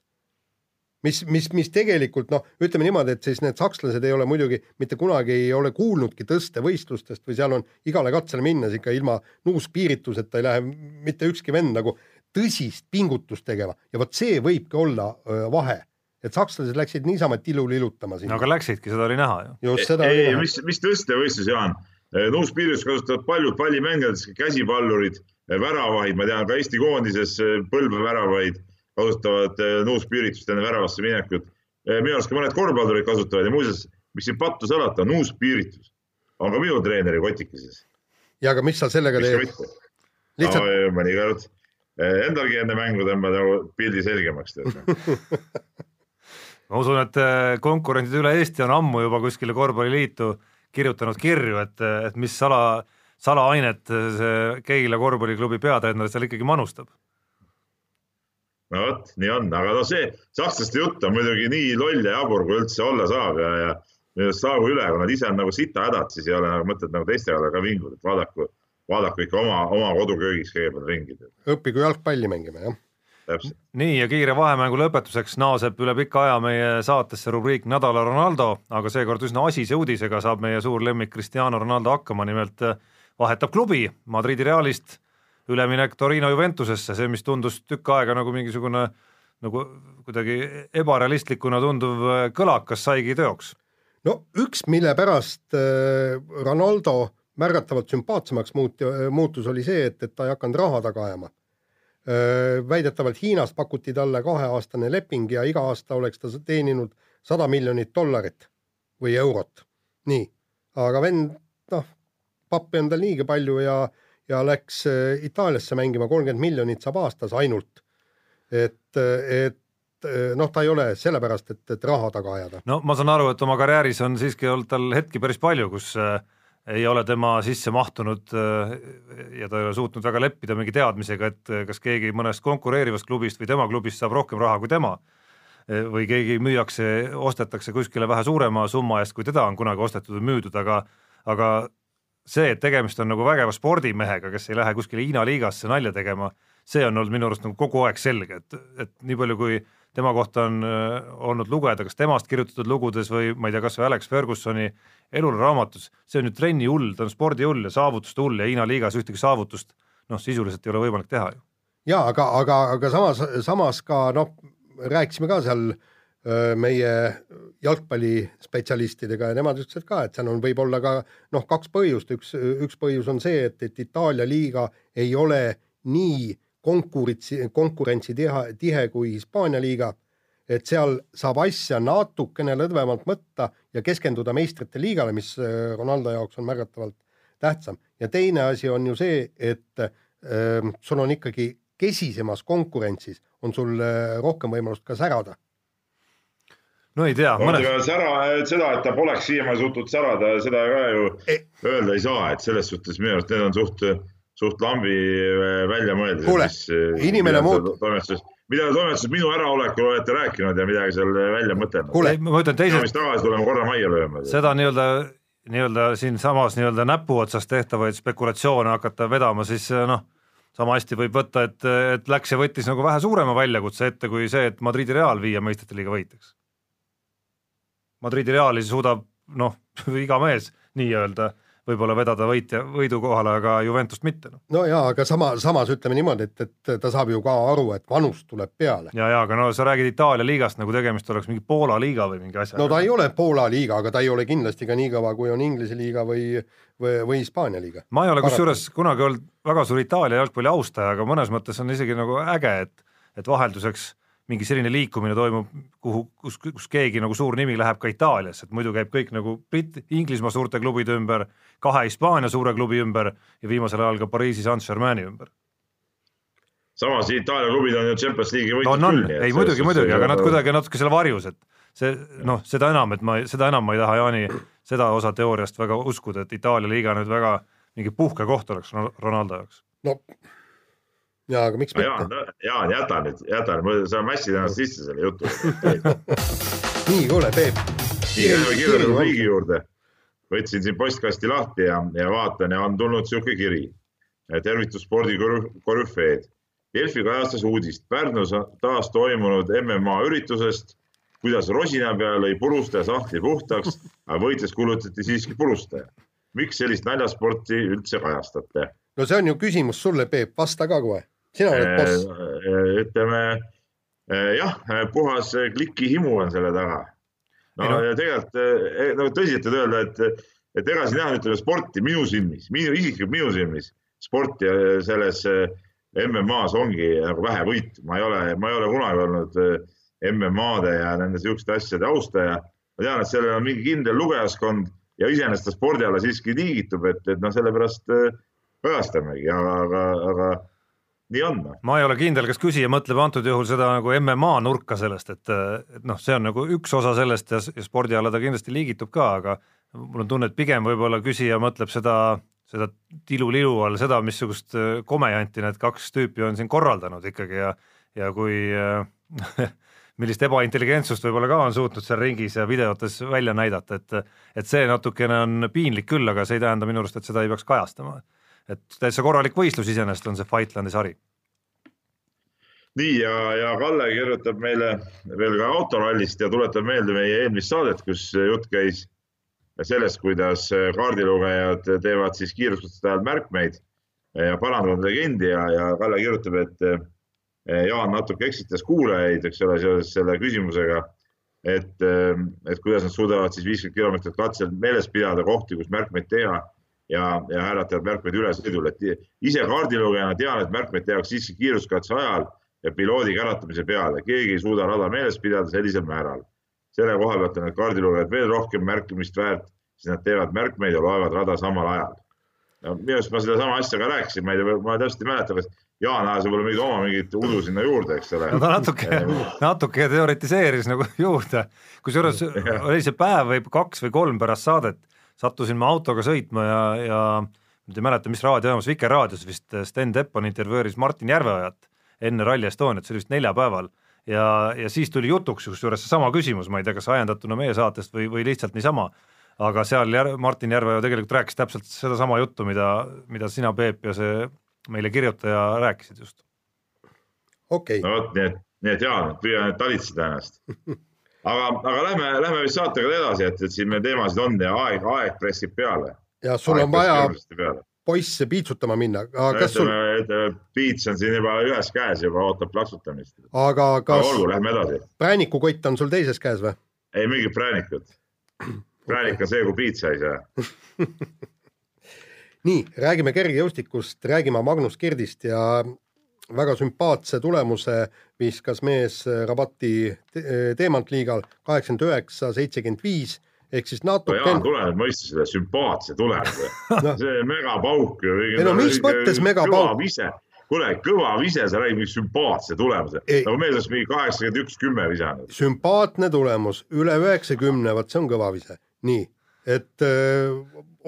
Speaker 3: mis, mis, mis tegelikult noh, ütleme niimoodi, et siis need sakslased ei ole muidugi mitte kunagi ei ole kuulnudki tõstevõistlustest või seal on igale katsele minnes ikka ilma nuuspiirituseta ei lähe mitte ükski vend nagu tõsist pingutust tegema ja vot see võibki olla öö, vahe, et sakslased läksid niisama tilulilutama
Speaker 4: sinna. no aga läksidki, seda oli näha ju.
Speaker 3: just seda
Speaker 5: ei, oli näha. mis, mis tõstevõistlus, Jaan? nuuspiiritust kasutavad paljud pallimängijad, käsipallurid, väravahid, ma tean ka Eesti koondises põlveväravaid kasutavad eh, nuuspiiritust enne väravasse minekut. Eh, minu arust ka mõned korvpallurid kasutavad ja muuseas, mis siin pattu salata, nuuspiiritus on ka minu treeneri kotikeses.
Speaker 3: ja aga mis sa sellega teed?
Speaker 5: lihtsalt no,. mõnikord eh, endalgi enne mängu tõmbad nagu pildi selgemaks tead
Speaker 4: ma usun, et konkurendid üle Eesti on ammu juba kuskile korvpalliliitu kirjutanud kirju, et, et mis sala, salaainet see Keila korvpalliklubi peatreener seal ikkagi manustab
Speaker 5: no vot, nii on, aga no see sakslaste jutt on muidugi nii loll ja jabur, kui üldse olla saab ja, ja minu arust saagu üle, kui nad ise on nagu sita hädad, siis ei ole nagu mõtet nagu teiste peale ka vinguda, et vaadaku, vaadaku ikka oma, oma koduköögis kõigepealt ringi.
Speaker 3: õppigu jalgpalli mängima, jah.
Speaker 5: Täpselt.
Speaker 4: nii ja kiire vahemängu lõpetuseks naaseb üle pika aja meie saatesse rubriik Nädala Ronaldo, aga seekord üsna asise uudisega saab meie suur lemmik Cristiano Ronaldo hakkama, nimelt vahetab klubi Madridi Realist üleminek Torino Juventusesse, see, mis tundus tükk aega nagu mingisugune nagu kuidagi ebarealistlikuna tunduv äh, kõlakas, saigi teoks.
Speaker 3: no üks, mille pärast äh, Ronaldo märgatavalt sümpaatsemaks muut-, muutus, oli see, et, et ta ei hakanud raha taga ajama. Äh, väidetavalt Hiinas pakuti talle kaheaastane leping ja iga aasta oleks ta teeninud sada miljonit dollarit või eurot nii, aga vend, noh, pappi on tal niigi palju ja, ja läks äh, Itaaliasse mängima, kolmkümmend miljonit saab aastas ainult. et, et noh, ta ei ole sellepärast, et, et raha taga ajada.
Speaker 4: no ma saan aru, et oma karjääris on siiski olnud tal hetki päris palju, kus äh, ei ole tema sisse mahtunud äh, ja ta ei ole suutnud väga leppida mingi teadmisega, et kas keegi mõnest konkureerivast klubist või tema klubist saab rohkem raha kui tema või keegi müüakse, ostetakse kuskile vähe suurema summa eest, kui teda on kunagi ostetud või müüdud, aga aga see, et tegemist on nagu vägeva spordimehega, kes ei lähe kuskile Hiina liigasse nalja tegema, see on olnud minu arust nagu kogu aeg selge, et, et nii palju, kui tema kohta on äh, olnud lugeda, kas temast kirjutatud lugudes või ma ei tea, kas või Alex Fergusoni eluraamatus, see on ju trenni hull, ta on spordi hull ja saavutuste hull ja Hiina liigas ühtegi saavutust noh, sisuliselt ei ole võimalik teha ju.
Speaker 3: ja aga, aga, aga samas, samas ka noh, rääkisime ka seal meie jalgpallispetsialistidega ja nemad ütlesid ka, et seal on võib-olla ka noh, kaks põhjust, üks, üks põhjus on see, et, et Itaalia liiga ei ole nii konkurentsi, konkurentsitihe, tihe kui Hispaania liiga, et seal saab asja natukene lõdvemalt võtta ja keskenduda meistrite liigale, mis Ronaldo jaoks on märgatavalt tähtsam. ja teine asi on ju see, et äh, sul on ikkagi kesisemas konkurentsis on sul äh, rohkem võimalust ka särada.
Speaker 4: No ei tea
Speaker 5: mõnes.... sära, seda, et ta poleks siiamaani suutnud särada, seda ka ju ei. öelda ei saa, et selles suhtes minu arust need on suht, suht lambi äh, väljamõeldised.
Speaker 3: kuule, äh, inimene muutub.
Speaker 5: toimetuses, mida te toimetuses minu äraolekul olete rääkinud ja midagi seal välja mõtelnud.
Speaker 4: kuule, ma ütlen teisest.
Speaker 5: tagasi tulema korra majja lööma.
Speaker 4: seda nii-öelda nii-öelda siinsamas nii-öelda näpu otsas tehtavaid spekulatsioone hakata vedama, siis noh sama hästi võib võtta, et, et läks ja võttis nagu vähe suurema väljakutse ette kui see, et Madridi Real viia meistrite liiga võitjaks. Madridi Reali suudab noh, iga mees nii-öelda võib-olla vedada võitja, võidu kohale, aga Juventust mitte no..
Speaker 3: no jaa, aga sama, samas ütleme niimoodi, et, et ta saab ju ka aru, et vanus tuleb peale.
Speaker 4: ja, ja aga no sa räägid Itaalia liigast nagu tegemist oleks mingi Poola liiga või mingi asjaga.
Speaker 3: no ta ei ole Poola liiga, aga ta ei ole kindlasti ka nii kõva, kui on Inglise liiga või, või, või Hispaania liiga.
Speaker 4: ma ei ole kusjuures kunagi olnud väga suur Itaalia jalgpalli austaja, aga mõnes mõttes on isegi nagu äge, et, et vahelduseks mingi selline liikumine toimub, kuhu, kus, kus keegi nagu suur nimi läheb ka Itaaliasse, et muidu käib kõik nagu Brit-, Inglismaa suurte klubide ümber, kahe Hispaania suure klubi ümber ja viimasel ajal ka Pariisi Saint-Germaini ümber.
Speaker 5: samas Itaalia klubid on ju Champions League'i võitnud
Speaker 4: no, küll. ei muidugi, muidugi, aga nad kuidagi natuke seal varjus, et see noh, seda enam, et ma, seda enam ma ei taha Jaani seda osa teooriast väga uskuda, et Itaalia liiga nüüd väga mingi puhkekoht oleks Ronaldo jaoks.
Speaker 3: no jaa, aga miks
Speaker 5: mitte? Jaan, Jaan, jäta nüüd, jäta nüüd, sa mässid ennast sisse selle jutu
Speaker 3: nii, kuule, Peep.
Speaker 5: nii, läheme kirjade rubriigi juurde. võtsin siin postkasti lahti ja, ja vaatan ja on tulnud niisugune kiri. tervitus spordikorüfeed. Delfi kajastas uudist Pärnus taas toimunud MMA üritusest, kuidas rosina peal lõi purustaja sahtli puhtaks, aga võites kulutati siiski purustaja. miks sellist naljasporti üldse kajastate?
Speaker 3: no see on ju küsimus sulle, Peep, vasta ka kohe sina oled
Speaker 5: äh, boss. Äh, ütleme äh, jah, puhas klikihimu on selle taga. no ja, ja tegelikult nagu tõsiselt võib öelda, et, et ega siin jah, ütleme sporti minu silmis, minu isiklikult minu silmis sporti selles MM-as ongi nagu vähe võitu, ma ei ole, ma ei ole kunagi olnud MM-ade ja nende siukeste asjade austaja. ma tean, et sellel on mingi kindel lugejaskond ja iseenesest ta spordi alla siiski liigitub, et, et noh, sellepärast kajastamegi, aga, aga, aga nii on. Noh.
Speaker 4: ma ei ole kindel, kas küsija mõtleb antud juhul seda nagu MMA nurka sellest, et, et noh, see on nagu üks osa sellest ja, ja spordi alla ta kindlasti liigitub ka, aga mul on tunne, et pigem võib-olla küsija mõtleb seda, seda tilulilu all seda, missugust äh, komejanti need kaks tüüpi on siin korraldanud ikkagi ja, ja kui äh, millist ebaintelligentsust võib-olla ka on suutnud seal ringis ja videotes välja näidata, et, et see natukene on piinlik küll, aga see ei tähenda minu arust, et seda ei peaks kajastama et täitsa korralik võistlus iseenesest on see Fightlandi sari.
Speaker 5: nii ja, ja Kalle kirjutab meile veel ka autorallist ja tuletab meelde meie eelmist saadet, kus jutt käis sellest, kuidas kaardilugejad teevad siis kiiruskutsuste ajal märkmeid ja parandavad legendi ja, ja Kalle kirjutab, et eh, Jaan natuke eksitas kuulajaid, eks ole, seoses selle küsimusega, et, eh, et kuidas nad suudavad siis viiskümmend kilomeetrit katsel meeles pidada kohti, kus märkmeid teha ja, ja hääletavad märkmeid ülesõidul, et ise kaardilugejana tean, et märkmeid tehakse siiski kiiruskatse ajal ja piloodi käratamise peale, keegi ei suuda rada meeles pidada sellisel määral. selle koha pealt on need kaardilugejad veel rohkem märkimist väärt, siis nad teevad märkmeid ja loevad rada samal ajal. minu arust ma sedasama asja ka rääkisin, ma ei tea, ma täpselt ei mäleta, kas Jaan ajas võib-olla mingit oma mingit udu sinna juurde, eks ole.
Speaker 4: no ta natuke, natuke teoritiseeris nagu juurde, kusjuures oli see päev või kaks või kolm pärast saadet, sattusin ma autoga sõitma ja, ja nüüd ei mäleta, mis raadiojaamas, Vikerraadios vist Sten Teppan intervjueeris Martin Järveojat enne Rally Estoniat, see oli vist neljapäeval ja, ja siis tuli jutuks kusjuures seesama küsimus, ma ei tea, kas ajendatuna meie saatest või, või lihtsalt niisama, aga seal Jär, Martin Järveoja tegelikult rääkis täpselt sedasama juttu, mida, mida sina, Peep, ja see meile kirjutaja rääkisid just.
Speaker 3: okei okay..
Speaker 5: no vot, nii et, nii et Jaan, püüa nüüd talitseda ennast. aga, aga lähme, lähme vist saatega edasi, et, et siin meil teemasid on ja aeg, aeg pressib peale.
Speaker 3: ja sul aeg on vaja poisse piitsutama minna, sul.
Speaker 5: piits on siin juba ühes käes juba ootab plaksutamist.
Speaker 3: aga kas.
Speaker 5: olgu, lähme edasi.
Speaker 3: präänikukott on sul teises käes või?
Speaker 5: ei mingit präänikut. präänik on see, kui piitsa ei saa
Speaker 3: nii, räägime kergejõustikust, räägime Magnus Kirdist ja väga sümpaatse tulemuse viskas mees rabati teemant liigal kaheksakümmend üheksa, seitsekümmend viis ehk siis natuke
Speaker 5: no. Jaan, tule nüüd mõista selle sümpaatse tulemuse no. see megapauk ju.
Speaker 3: ei no mis mõttes megapauk?
Speaker 5: kuule, kõva vise, sa räägid mingi sümpaatse tulemuse, nagu meil oleks mingi kaheksakümmend üks, kümme visanud.
Speaker 3: sümpaatne tulemus, üle üheksakümne, vot see on kõva vise, nii, et öö,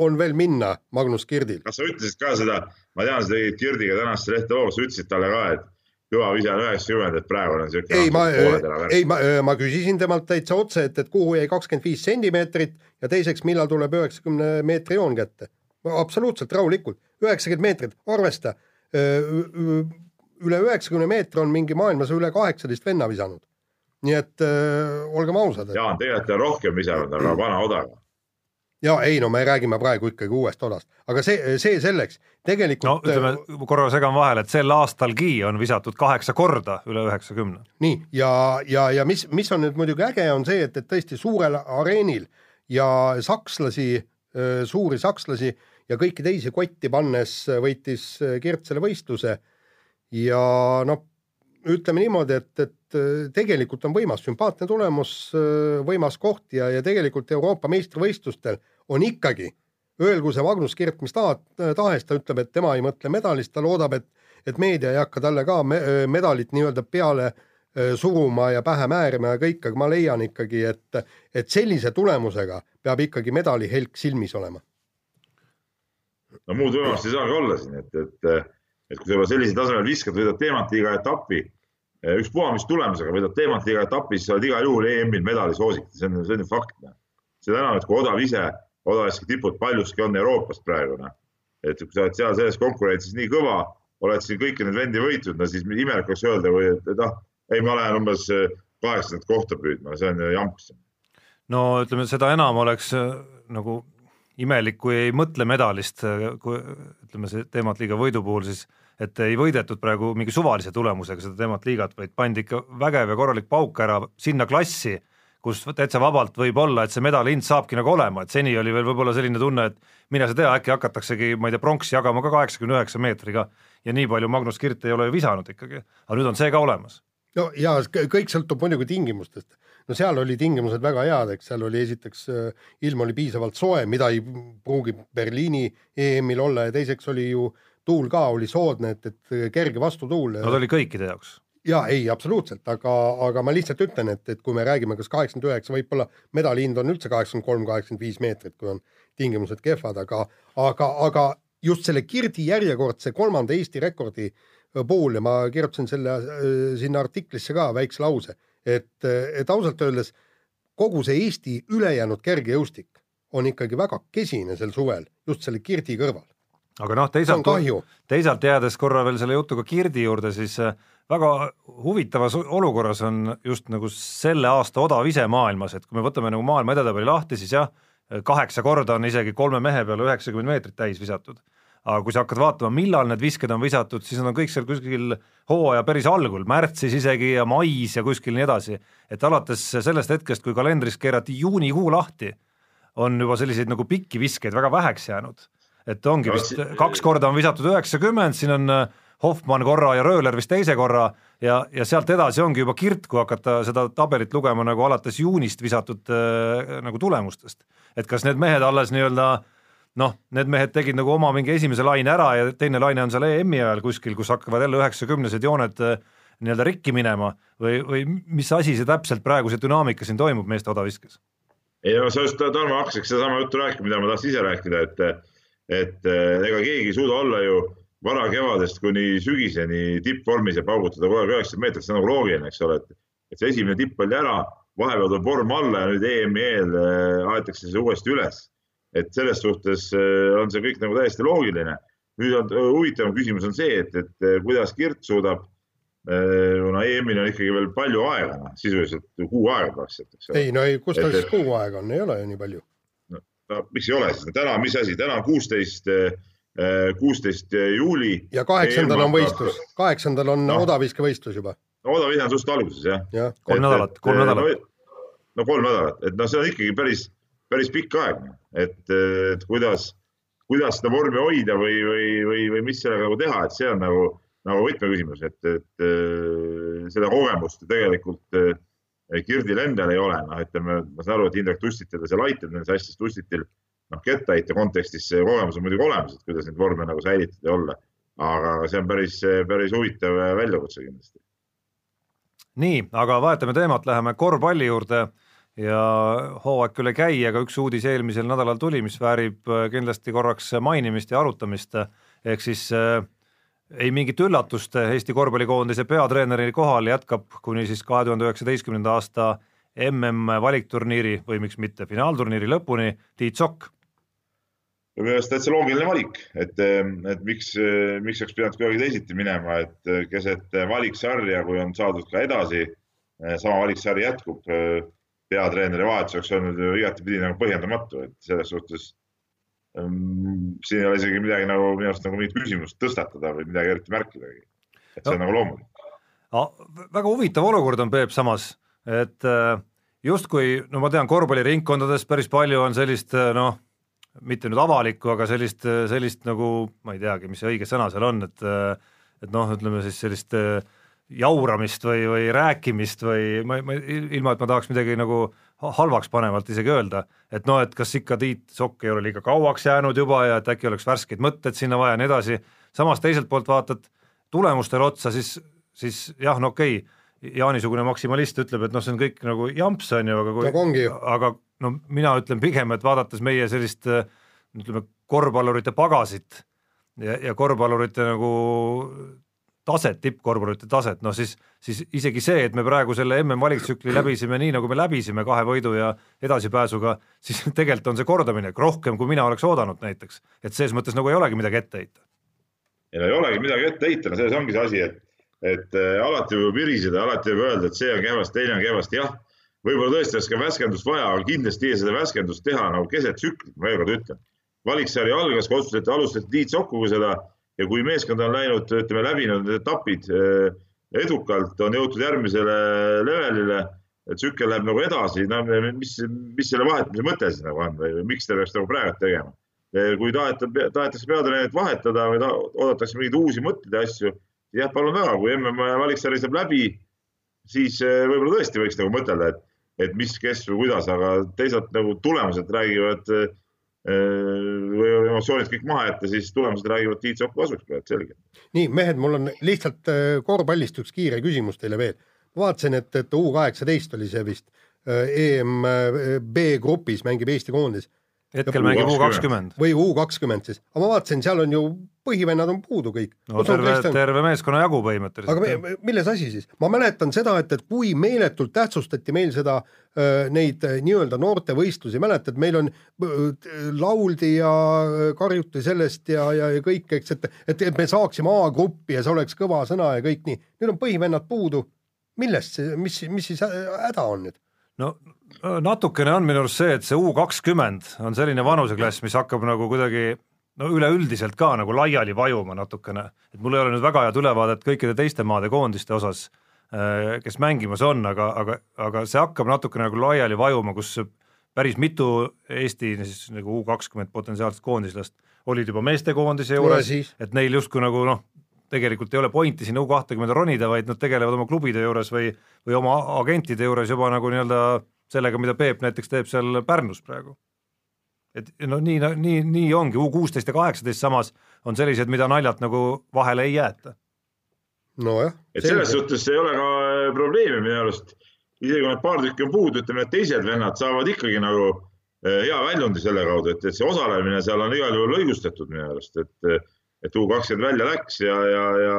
Speaker 3: on veel minna Magnus Kirdil.
Speaker 5: kas sa ütlesid ka seda, ma tean, sa tegid Kirdiga tänast lehte sa ütlesid talle ka, et kõva vise on üheksakümmend, et praegu on siuke.
Speaker 3: ei, ma, ei, ma, ma küsisin temalt täitsa otse, et, et kuhu jäi kakskümmend viis sentimeetrit ja teiseks, millal tuleb üheksakümne meetri joon kätte. absoluutselt rahulikult, üheksakümmend meetrit, arvesta. üle üheksakümne meetri on mingi maailmas üle kaheksateist venna visanud. nii et öö, olgem ausad.
Speaker 5: Jaan, tegelikult on rohkem visanud, aga vana odaga
Speaker 3: ja ei no me räägime praegu ikkagi uuest odast, aga see, see selleks, tegelikult.
Speaker 4: no ütleme, korra segan vahele, et sel aastalgi on visatud kaheksa korda üle üheksakümne.
Speaker 3: nii ja, ja, ja mis, mis on nüüd muidugi äge, on see, et, et tõesti suurel areenil ja sakslasi, suuri sakslasi ja kõiki teisi kotti pannes võitis Kirt selle võistluse. ja noh, ütleme niimoodi, et, et tegelikult on võimas, sümpaatne tulemus, võimas koht ja, ja tegelikult Euroopa meistrivõistlustel on ikkagi, öelgu see Magnus Kirt mis taha, tahes, ta ütleb, et tema ei mõtle medalist, ta loodab, et, et meedia ei hakka talle ka me, medalit nii-öelda peale suruma ja pähe määrima ja kõik, aga ma leian ikkagi, et, et sellise tulemusega peab ikkagi medali helk silmis olema.
Speaker 5: no muud võimalust ei saagi olla siin, et, et, et kui sa juba sellisel tasemel viskad, võidad teemantliiga etapi, ükspuha mis tulemusega võidad teemantliiga etapi, siis sa oled igal juhul EM-il medali soosik, see on, see on ju fakt. seda enam, et kui odav ise odavasti tipud paljuski on Euroopast praegu, noh. et kui sa oled seal selles konkurentsis nii kõva, oled siin kõiki neid vendi võitnud, no siis imelik oleks öelda, või et, ah, ei, ma lähen umbes äh, kaheksandat kohta püüdma, see on ju jamps.
Speaker 4: no ütleme, seda enam oleks äh, nagu imelik, kui ei mõtle medalist, äh, kui ütleme, see teemat liiga võidu puhul siis, et ei võidetud praegu mingi suvalise tulemusega seda teemat liigat, vaid pandi ikka vägev ja korralik pauk ära sinna klassi kus täitsa vabalt võib olla, et see medali hind saabki nagu olema, et seni oli veel võib-olla selline tunne, et mine sa tea, äkki hakataksegi, ma ei tea, pronksi jagama ka kaheksakümne üheksa meetriga ja nii palju Magnus Kirt ei ole ju visanud ikkagi, aga nüüd on see ka olemas.
Speaker 3: no ja kõik sõltub muidugi tingimustest. no seal oli tingimused väga head, eks seal oli esiteks äh, ilm oli piisavalt soe, mida ei pruugi Berliini EM-il olla ja teiseks oli ju tuul ka oli soodne, et, et kerge vastutuul.
Speaker 4: no ta oli kõikide jaoks
Speaker 3: ja ei, absoluutselt, aga, aga ma lihtsalt ütlen, et, et kui me räägime, kas kaheksakümmend üheksa, võib-olla medali hind on üldse kaheksakümmend kolm, kaheksakümmend viis meetrit, kui on tingimused kehvad, aga, aga, aga just selle Kirdi järjekordse kolmanda Eesti rekordi puhul ja ma kirjutasin selle sinna artiklisse ka väikse lause, et, et ausalt öeldes kogu see Eesti ülejäänud kergejõustik on ikkagi väga kesine sel suvel just selle Kirdi kõrval.
Speaker 4: Aga noh, teisalt, teisalt jäädes korra veel selle jutuga Kirdi juurde, siis äh, väga huvitavas olukorras on just nagu selle aasta odav ise maailmas, et kui me võtame nagu maailma edetabeli lahti, siis jah, kaheksa korda on isegi kolme mehe peale üheksakümmend meetrit täis visatud. aga kui sa hakkad vaatama, millal need visked on visatud, siis nad on kõik seal kuskil hooaja päris algul, märtsis isegi ja mais ja kuskil nii edasi. et alates sellest hetkest, kui kalendris keerati juunikuu lahti, on juba selliseid nagu pikki viskeid väga väheks jäänud. Et ongi vist kaks korda on visatud üheksakümmend, siin on Hoffmann korra ja Rööler vist teise korra ja, ja sealt edasi ongi juba kirt, kui hakata seda tabelit lugema nagu alates juunist visatud äh, nagu tulemustest. et kas need mehed alles nii-öelda noh, need mehed tegid nagu oma mingi esimese laine ära ja teine laine on seal EM-i ajal kuskil, kus hakkavad jälle üheksakümnesed jooned äh, nii-öelda rikki minema või, või mis asi see täpselt praegu, see dünaamika siin toimub meeste odaviskes?
Speaker 5: ei no just, Tarmo, hakkasidki sedasama juttu rääkima, mida ma tahtsin ise rääkida, et, et eh, ega keegi ei suuda olla ju varakevadest kuni sügiseni tippvormis ja paugutada kogu aeg üheksakümmend meetrit, see on nagu loogiline, eks ole, et, et see esimene tipp oli ära, vahepeal tuleb vorm alla ja nüüd EM-i eel eh, aetakse see uuesti üles. et selles suhtes eh, on see kõik nagu täiesti loogiline. nüüd on huvitavam küsimus on see, et, et kuidas Kirt suudab kuna EM-il on ikkagi veel palju aega, noh sisuliselt kuu aega praktiliselt, eks
Speaker 3: ole. ei no ei, kus tal siis kuu aega on, ei ole ju nii palju.
Speaker 5: No, no miks ei ole siis, täna, mis asi, täna on kuusteist, äh, kuusteist juuli.
Speaker 3: ja kaheksandal on võistlus, kaheksandal on no. odaviskevõistlus juba.
Speaker 5: no odaviske on suht alguses jah
Speaker 4: ja.. kolm nädalat, kolm nädalat.
Speaker 5: no kolm nädalat, et noh, see on ikkagi päris, päris pikk aeg, et, et kuidas, kuidas seda vormi hoida või, või, või, või mis sellega nagu teha, et see on nagu nagu võtmeküsimus, et, et äh, seda kogemust tegelikult Kirdil endal ei ole, noh, ütleme, ma saan aru, et Indrek Tustitil ta seal aitab nendes asjades, Tustitil noh, kettaheite kontekstis see kogemus on muidugi olemas, et kuidas neid vorme nagu säilitada ja olla. aga see on päris, päris huvitav väljakutse kindlasti.
Speaker 4: nii, aga vahetame teemat, läheme korvpalli juurde ja hooaeg küll ei käi, aga üks uudis eelmisel nädalal tuli, mis väärib kindlasti korraks mainimist ja arutamist, ehk siis äh, ei mingit üllatust, Eesti korvpallikoondise peatreeneri kohal jätkab kuni siis kahe tuhande üheksateistkümnenda aasta mm valikturniiri või miks mitte finaalturniiri lõpuni Tiit Sokk.
Speaker 5: minu meelest täitsa loogiline valik, et, et miks, miks oleks pidanud kuidagi teisiti minema, et keset valiksarja, kui on saadud ka edasi, sama valiksari jätkub, peatreeneri vahetus oleks olnud ju igatepidi nagu põhjendamatu, et selles suhtes siin ei ole isegi midagi nagu minu arust nagu mingit küsimust tõstatada või midagi eriti märkidagi. et see no. on nagu loomulik
Speaker 4: no,. väga huvitav olukord on Peep samas, et äh, justkui no ma tean, korvpalliringkondades päris palju on sellist äh, noh, mitte nüüd avalikku, aga sellist, äh, sellist nagu ma ei teagi, mis see õige sõna seal on, et et noh, ütleme siis sellist jauramist või, või rääkimist või ma, ma ilma, et ma tahaks midagi nagu äh, halvaks panevalt isegi öelda, et noh, et kas ikka Tiit Sokk ei ole liiga kauaks jäänud juba ja et äkki oleks värskeid mõtteid sinna vaja ja nii edasi, samas teiselt poolt vaatad tulemustele otsa, siis, siis jah, no okei okay,, Jaani-sugune maksimalist ütleb, et noh, see on kõik nagu jamps, on ju, aga kui
Speaker 3: no,
Speaker 4: aga no mina ütlen pigem, et vaadates meie sellist ütleme, korvpallurite pagasit ja, ja korvpallurite nagu taset, tippkorvpallurite taset, noh siis, siis isegi see, et me praegu selle MM-valiktsükli läbisime nii, nagu me läbisime kahe võidu ja edasipääsuga, siis tegelikult on see kordaminek rohkem, kui mina oleks oodanud näiteks. et selles mõttes nagu ei olegi midagi ette heita.
Speaker 5: ei no ei olegi midagi ette heita, no selles ongi see asi, et, et äh, alati võib viriseda, alati võib öelda, et see on kehvasti, teine on kehvasti, jah, võib-olla tõesti oleks ka värskendust vaja, aga kindlasti ei seda värskendust teha nagu keset tsüklit, ma veel kord ütlen. valiksari algas, otsustati, alustati Tiit Sokuga seda ja kui meeskond on läinud, ütleme, läbinud need etapid eh, edukalt, on jõutud järgmisele levelile, tsükkel läheb nagu edasi, no mis, mis selle vahetamise mõte siis nagu on või miks ta peaks nagu praegu tegema? Eh, kui taheta, tahetakse peatreenerit vahetada või ta, oodatakse mingeid uusi mõtteid ja asju, jah, palun väga, kui mm valiksari saab läbi, siis eh, võib-olla tõesti võiks nagu mõtelda, et, et mis, kes või kuidas, aga teisalt nagu tulemused räägivad äh, või emotsioonid kõik maha jätta, siis tulemused räägivad Tiit Soku kasuks praegu selgelt.
Speaker 3: nii, mehed, mul on lihtsalt äh, korvpallist üks kiire küsimus teile veel. vaatasin, et, et U kaheksateist oli see vist äh, EM äh, B-grupis mängib Eesti koondis
Speaker 4: hetkel mängib U kakskümmend.
Speaker 3: või U kakskümmend siis, aga ma vaatasin, seal on ju põhivennad on puudu kõik.
Speaker 4: no Kus terve, terve meeskonna jagu põhimõtteliselt.
Speaker 3: aga me, milles asi siis? ma mäletan seda, et, et kui meeletult tähtsustati meil seda, neid nii-öelda noortevõistlusi, mäletad, meil on, lauldi ja karjuti sellest ja, ja, ja kõik, eks, et, et, et me saaksime A-gruppi ja see oleks kõva sõna ja kõik nii. nüüd on põhivennad puudu. millest see, mis, mis siis häda on nüüd?
Speaker 4: no natukene on minu arust see, et see U kakskümmend on selline vanuseklass, mis hakkab nagu kuidagi no üleüldiselt ka nagu laiali vajuma natukene, et mul ei ole nüüd väga head ülevaadet kõikide teiste maade koondiste osas, äh, kes mängimas on, aga, aga, aga see hakkab natukene nagu laiali vajuma, kus päris mitu Eesti siis nagu U kakskümmend potentsiaalset koondislast olid juba meestekoondise juures, et neil justkui nagu noh, tegelikult ei ole pointi sinna U kahtekümmet ronida, vaid nad tegelevad oma klubide juures või, või oma agentide juures juba nagu nii-öelda sellega, mida Peep näiteks teeb seal Pärnus praegu. et no nii, nii, nii ongi, U kuusteist ja kaheksateist samas on sellised, mida naljalt nagu vahele ei jäeta.
Speaker 3: nojah.
Speaker 5: et selles suhtes ei ole ka äh, probleemi minu arust, isegi kui need paar tükki on puudu, ütleme need teised vennad saavad ikkagi nagu äh, hea väljundi selle kaudu, et, et see osalemine seal on igal juhul õigustatud minu arust, et et U kakskümmend välja läks ja, ja, ja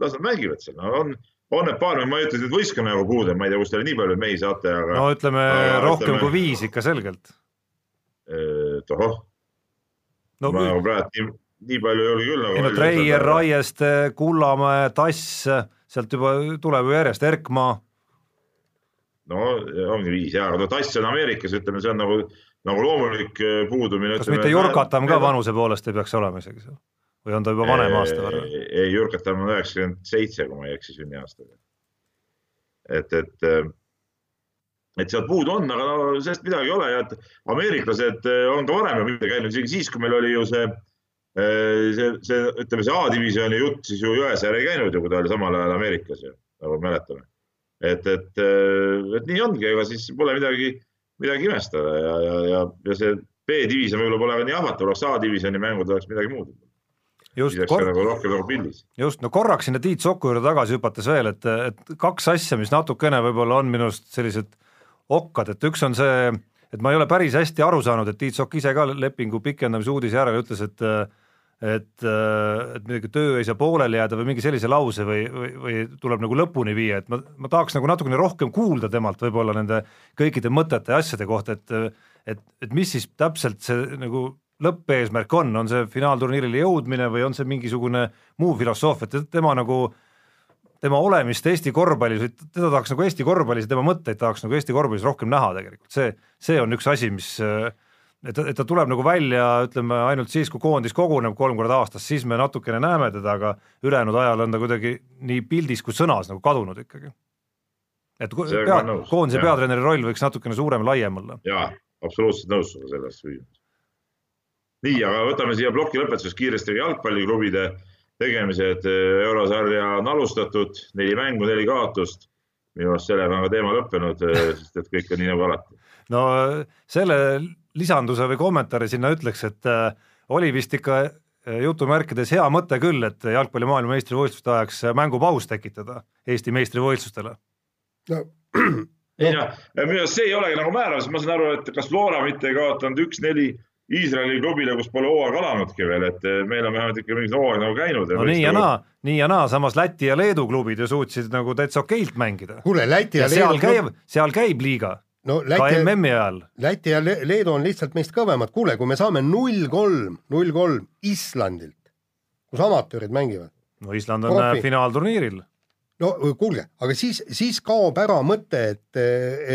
Speaker 5: las nad mängivad seal no,, on, on need paar, ma ei ütle, et võistkonna nagu puudu, ma ei tea, kust teil nii palju mehi saate, aga.
Speaker 4: no ütleme aga, rohkem ütleme, kui viis ikka selgelt.
Speaker 5: tohoh no,. ma nagu praegu nii, nii palju ei ole küll nagu.
Speaker 4: ei no Treier, Raieste, Kullamäe, Tass, sealt juba tuleb ju järjest Erkmaa.
Speaker 5: no ongi viis ja, aga no Tass on Ameerikas, ütleme, see on nagu, nagu loomulik äh, puudumine.
Speaker 4: kas mitte Jurkatam ka vanuse poolest ei peaks olema isegi seal? Või on ta juba vanem aasta võrra?
Speaker 5: ei, Jürkatam on üheksakümmend seitse, kui ma ei eksi, sünniaastaga. et, et, äh, et sealt puudu on, aga no sellest midagi ei ole ja et ameeriklased äh, on ka varem ju mitte käinud, isegi siis, kui meil oli ju see, äh, see, see, ütleme, see A-divisjoni jutt, siis ju Jõesaar ei käinud ju, kui ta oli samal ajal Ameerikas ju, nagu mäletame. et, et, et nii ongi, ega siis pole midagi, midagi imestada ja, ja, ja, ja see B-divisjon võib-olla pole nii ahvatlev, oleks A-divisjoni mängud oleks midagi muud
Speaker 4: just, kor...
Speaker 5: nagu nagu
Speaker 4: just, no korraks sinna Tiit Soku juurde tagasi hüpates veel, et, et kaks asja, mis natukene võib-olla on minust sellised okkad, et üks on see, et ma ei ole päris hästi aru saanud, et Tiit Sokk ise ka lepingu pikendamise uudise järel ütles, et et, et midagi töö ei saa pooleli jääda või mingi sellise lause või, või, või tuleb nagu lõpuni viia, et ma, ma tahaks nagu natukene rohkem kuulda temalt võib-olla nende kõikide mõtete ja asjade kohta, et et, et mis siis täpselt see nagu lõppeesmärk on, on see finaalturniirile jõudmine või on see mingisugune muu filosoofia, et tema nagu tema olemist Eesti korvpallis, teda tahaks nagu Eesti korvpallis ja tema mõtteid tahaks nagu Eesti korvpallis rohkem näha tegelikult, see, see on üks asi, mis et ta, et ta tuleb nagu välja, ütleme ainult siis, kui koondis koguneb kolm korda aastas, siis me natukene näeme teda, aga ülejäänud ajal on ta kuidagi nii pildis kui sõnas nagu kadunud ikkagi. et pea, koondise peatreeneri roll võiks natukene suurem ja laiem olla.
Speaker 5: jaa, absoluutselt nõus sinuga selles küsimuses nii, aga võtame siia ploki lõpetuseks kiiresti jalgpalliklubide tegemised. eurosarja on alustatud, neli mängu, neli kaotust. minu arust sellega on ka teema lõppenud, sest et kõik on nii nagu alati.
Speaker 4: no selle lisanduse või kommentaari sinna ütleks, et oli vist ikka jutumärkides hea mõte küll, et jalgpalli maailmameistrivõistluste ajaks mängupaus tekitada Eesti meistrivõistlustele.
Speaker 3: no
Speaker 5: ei noh, minu arust see ei olegi nagu määrav, sest ma saan aru, et kas Flora mitte ei kaotanud üks-neli Iisraeli klubile, kus pole hooaeg alanudki veel, et eh, meil on vähemalt ikka mingi hooaeg nagu käinud.
Speaker 4: no nii ja naa, nii ja naa, samas Läti ja Leedu klubid ju suutsid nagu täitsa okeilt mängida.
Speaker 3: kuule, Läti ja, ja
Speaker 4: Leedu seal käib, seal käib liiga no, Läti, ka MM-i ajal.
Speaker 3: Läti ja Leedu on lihtsalt meist kõvemad, kuule, kui me saame null kolm, null kolm Islandilt, kus amatöörid mängivad.
Speaker 4: no Island on profi. finaalturniiril
Speaker 3: no kuulge, aga siis, siis kaob ära mõte, et,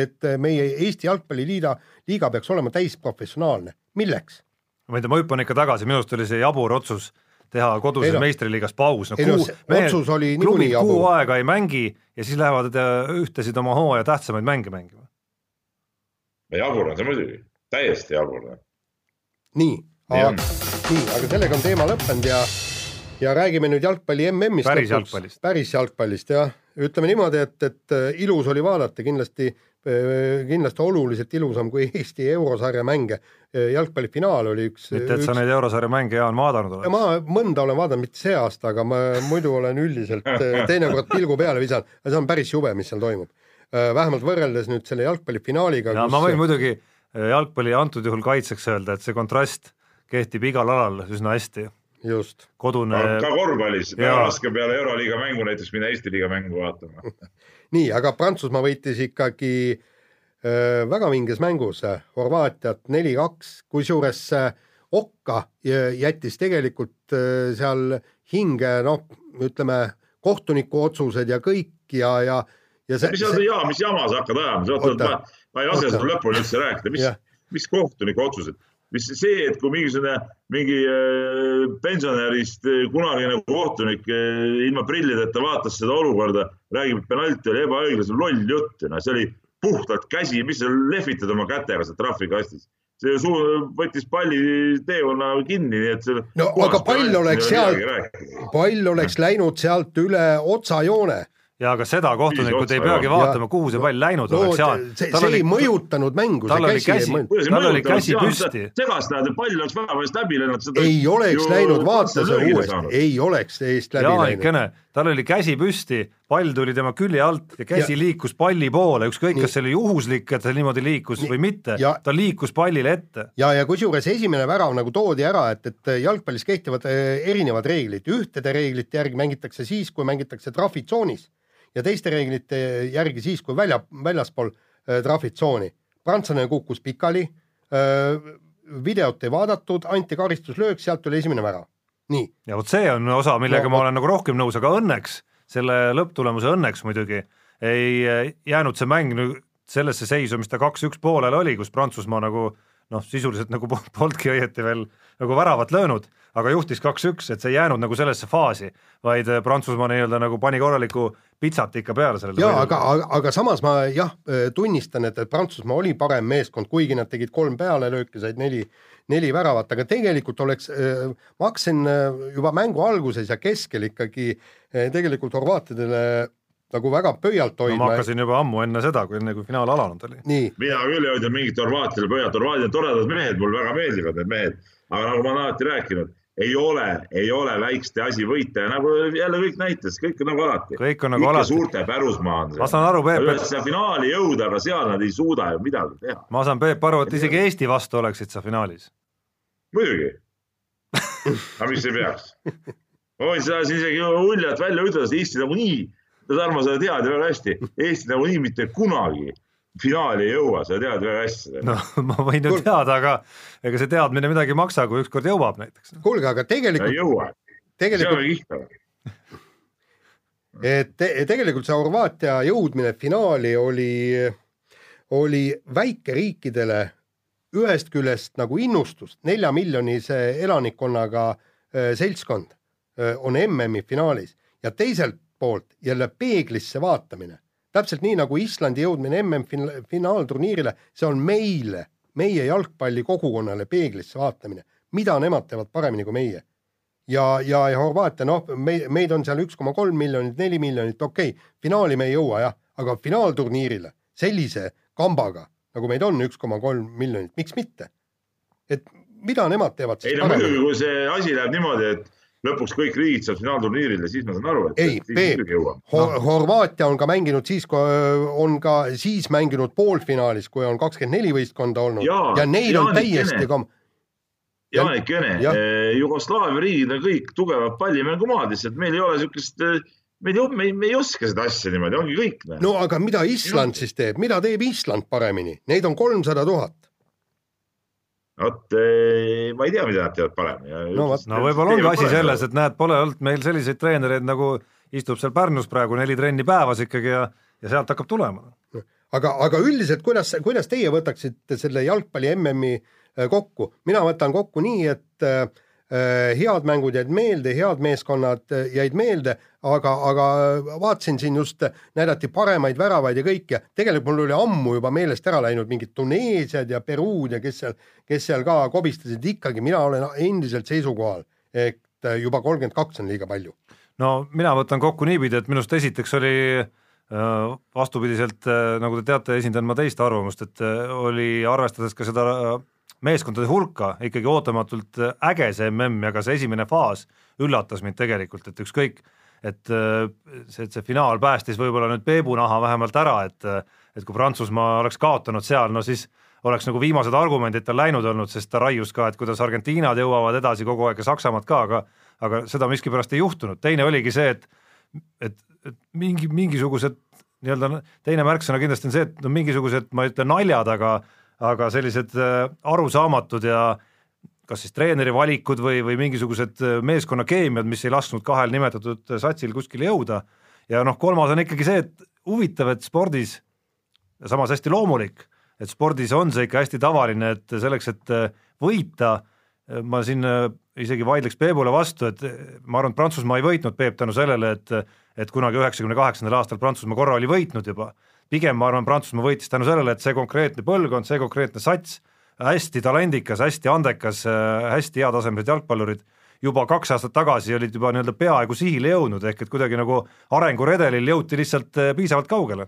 Speaker 3: et meie Eesti Jalgpalliliiga, liiga peaks olema täisprofessionaalne milleks?
Speaker 4: ma ei tea, ma hüppan ikka tagasi, minu arust oli see jabur otsus teha koduses no, meistriliigas paus,
Speaker 3: no kuu, otsus oli niikuinii
Speaker 4: jabur. kuu aega ei mängi ja siis lähevad ühtesid oma hooaja tähtsamaid mänge mängima.
Speaker 5: jabur on see muidugi, täiesti jabur.
Speaker 3: nii, aga, nii, aga sellega on teema lõppenud ja ja räägime nüüd jalgpalli MM-ist.
Speaker 4: päris jalgpallist.
Speaker 3: päris jalgpallist jah, ütleme niimoodi, et, et ilus oli vaadata kindlasti Äh, kindlasti oluliselt ilusam kui Eesti eurosarja mänge. Äh, jalgpallifinaal oli üks.
Speaker 4: mitte, et sa neid eurosarja mänge, Jaan, vaadanud oled?
Speaker 3: ma mõnda olen vaadanud, mitte see aasta, aga ma muidu olen üldiselt äh, teinekord pilgu peale visanud, see on päris jube, mis seal toimub. vähemalt võrreldes nüüd selle jalgpallifinaaliga.
Speaker 4: ja kus... ma võin muidugi jalgpalli antud juhul kaitseks öelda, et see kontrast kehtib igal alal üsna hästi
Speaker 3: just.
Speaker 4: kodune.
Speaker 5: ka korvpallis, väga raske peale Euroliiga mängu näiteks minna Eesti liiga mängu vaatama
Speaker 3: nii, aga Prantsusmaa võitis ikkagi äh, väga vinges mängus Horvaatiat neli-kaks, kusjuures äh, Okka jättis tegelikult äh, seal hinge, noh, ütleme kohtuniku otsused ja kõik ja, ja,
Speaker 5: ja see. mis, see... Ja, mis jama sa hakkad ajama, ma, ma ei lase seda lõpuni üldse rääkida, mis, mis kohtuniku otsused mis see, et kui mingisugune, mingi äh, pensionärist äh, kunagine kohtunik äh, ilma prillideta vaatas seda olukorda, räägib, et penalti oli on loll jutt, noh, see oli puhtalt käsi, mis sa lehvitad oma kätega seal trahvikastis. see suu-, võttis palli teekonna kinni, nii et see
Speaker 3: no aga pall oleks sealt, pall oleks läinud sealt üle otsajoone
Speaker 4: ja aga seda kohtunikud ei peagi vaatama, kuhu see pall läinud no, oleks, Jaan.
Speaker 3: see, see oli, ei mõjutanud mängu,
Speaker 4: see käsi, käsi ei mõjutanud. tal oli käsi püsti.
Speaker 5: segast et pall oleks väravast läbi lennanud.
Speaker 3: ei oleks läinud, vaata see uuesti, ei oleks eest läbi
Speaker 4: Jaanikene, läinud. tal oli käsi püsti, pall tuli tema külje alt ja käsi ja. liikus palli poole, ükskõik, kas see oli juhuslik, et ta niimoodi liikus nii. või mitte, ta liikus pallile ette.
Speaker 3: ja, ja kusjuures esimene värav nagu toodi ära, et, et jalgpallis kehtivad eh, erinevad reeglid, ühtede reeglite järgi mängitakse siis, kui mängitakse trahvitsoonis ja teiste reeglite järgi siis, kui välja, väljaspool äh, trahvitsooni. prantslane kukkus pikali äh,, videot ei vaadatud, anti karistuslöök, sealt tuli esimene värav. nii.
Speaker 4: ja vot see on osa, millega no, ma olen nagu rohkem nõus, aga õnneks, selle lõpptulemuse õnneks muidugi, ei äh, jäänud see mäng nüüd sellesse seisu, mis ta kaks-üks poolel oli, kus Prantsusmaa nagu noh, sisuliselt nagu polnudki õieti veel nagu väravat löönud, aga juhtis kaks-üks, et see ei jäänud nagu sellesse faasi, vaid äh, Prantsusmaa nii-öelda nagu pani korraliku pitsat ikka peale sellele.
Speaker 3: jaa, aga, aga, aga samas ma jah, äh, tunnistan, et, et Prantsusmaa oli parem meeskond, kuigi nad tegid kolm pealelööki, said neli, neli väravat, aga tegelikult oleks, äh, ma hakkasin juba mängu alguses ja keskel ikkagi tegelikult horvaatidele nagu väga pöialt hoidma
Speaker 4: no,. ma hakkasin juba ammu enne seda, kui enne kui finaal alanud oli.
Speaker 5: mina küll ei hoidnud mingit Horvaatiale pöialt, Horvaatia on toredad mehed, mulle väga meeldivad need mehed, aga nagu ma olen alati rääkinud ei ole, ei ole väikeste asi võita ja nagu jälle kõik näitas, kõik on nagu alati.
Speaker 4: kõik on nagu alati.
Speaker 5: suurte pärusmaa on
Speaker 4: see. ma saan aru, Peep,
Speaker 5: et. finaali jõuda, aga seal nad ei suuda ju midagi teha.
Speaker 4: ma saan, Peep, aru, et isegi Eesti vastu oleksid sa finaalis.
Speaker 5: muidugi aga mis ei peaks? ma võin seda siin isegi uljalt välja ütelda, sest Eesti nagunii, Tarmo, sa tead ju väga hästi, Eesti nagunii mitte kunagi finaali ei jõua, sa tead väga hästi.
Speaker 4: no ma võin ju teada, aga ega see teadmine midagi ei maksa, kui ükskord jõuab näiteks.
Speaker 3: kuulge, aga tegelikult.
Speaker 5: ei jõua
Speaker 3: tegelikult....
Speaker 5: see on kihvt.
Speaker 3: et te, tegelikult see Horvaatia jõudmine finaali oli, oli väikeriikidele ühest küljest nagu innustust, nelja miljonise elanikkonnaga äh, seltskond äh, on MM-i finaalis ja teiselt poolt jälle peeglisse vaatamine täpselt nii nagu Islandi jõudmine MM-finaalturniirile, see on meile, meie jalgpallikogukonnale peeglisse vaatamine, mida nemad teevad paremini kui meie. ja, ja, ja Horvaatia, noh, me, meid on seal üks koma kolm miljonit, neli miljonit, okei okay,, finaali me ei jõua jah, aga finaalturniirile sellise kambaga, nagu meid on üks koma kolm miljonit, miks mitte? et mida nemad teevad
Speaker 5: ei no muidugi, kui see asi läheb niimoodi, et lõpuks kõik riigid saavad finaalturniirile, siis ma saan aru, et
Speaker 3: ei, Peep, Hor Horvaatia on ka mänginud siis, kui on ka siis mänginud poolfinaalis, kui on kakskümmend neli võistkonda olnud ja, ja neil on täiesti kom-.
Speaker 5: Janek Jene ja. Eh, Jugoslaavia riigid on kõik tugevad pallimängumaad, lihtsalt meil ei ole niisugust eh, meil ei, me, me ei oska seda asja niimoodi, ongi kõik.
Speaker 3: no aga mida Island siis teeb, mida teeb Island paremini, neid on kolmsada tuhat
Speaker 5: vot eh, ma ei tea, mida nad teevad paremini.
Speaker 4: no, no võib-olla ongi asi selles, et näed, pole olnud meil selliseid treenereid nagu istub seal Pärnus praegu neli trenni päevas ikkagi ja, ja sealt hakkab tulema.
Speaker 3: aga, aga üldiselt, kuidas, kuidas teie võtaksite selle jalgpalli MM-i eh, kokku, mina võtan kokku nii, et Äh, head mängud jäid meelde, head meeskonnad äh, jäid meelde, aga, aga vaatasin siin just, näidati paremaid väravaid ja kõik ja tegelikult mul oli ammu juba meelest ära läinud mingid Tuneesiad ja Peruud ja kes seal, kes seal ka kobistasid, ikkagi mina olen endiselt seisukohal, et äh, juba kolmkümmend kaks on liiga palju.
Speaker 4: no mina võtan kokku niipidi, et minu arust esiteks oli vastupidiselt, nagu te teate, esindan ma teist arvamust, et oli arvestades ka seda meeskondade hulka ikkagi ootamatult äge see mm ja ka see esimene faas üllatas mind tegelikult, et ükskõik, et see, et see finaal päästis võib-olla nüüd Peebu naha vähemalt ära, et et kui Prantsusmaa oleks kaotanud seal, no siis oleks nagu viimased argumendid tal läinud olnud, sest ta raius ka, et kuidas Argentiinad jõuavad edasi kogu aeg ja Saksamaad ka, aga aga seda miskipärast ei juhtunud, teine oligi see, et et, et mingi, mingisugused nii-öelda teine märksõna kindlasti on see, et no mingisugused, ma ei ütle naljad, aga aga sellised äh, arusaamatud ja kas siis treeneri valikud või, või mingisugused äh, meeskonna keemiad, mis ei lasknud kahel nimetatud satsil kuskile jõuda. ja noh, kolmas on ikkagi see, et huvitav, et spordis samas hästi loomulik, et spordis on see ikka hästi tavaline, et selleks, et äh, võita, ma siin isegi vaidleks Peebule vastu, et ma arvan, et Prantsusmaa ei võitnud Peep tänu sellele, et et kunagi üheksakümne kaheksandal aastal Prantsusmaa korra oli võitnud juba pigem ma arvan, Prantsusmaa võitis tänu sellele, et see konkreetne põlvkond, see konkreetne sats hästi talendikas, hästi andekas, hästi heatasemelised jalgpallurid juba kaks aastat tagasi olid juba nii-öelda peaaegu sihile jõudnud, ehk et kuidagi nagu arenguredelil jõuti lihtsalt eh, piisavalt kaugele.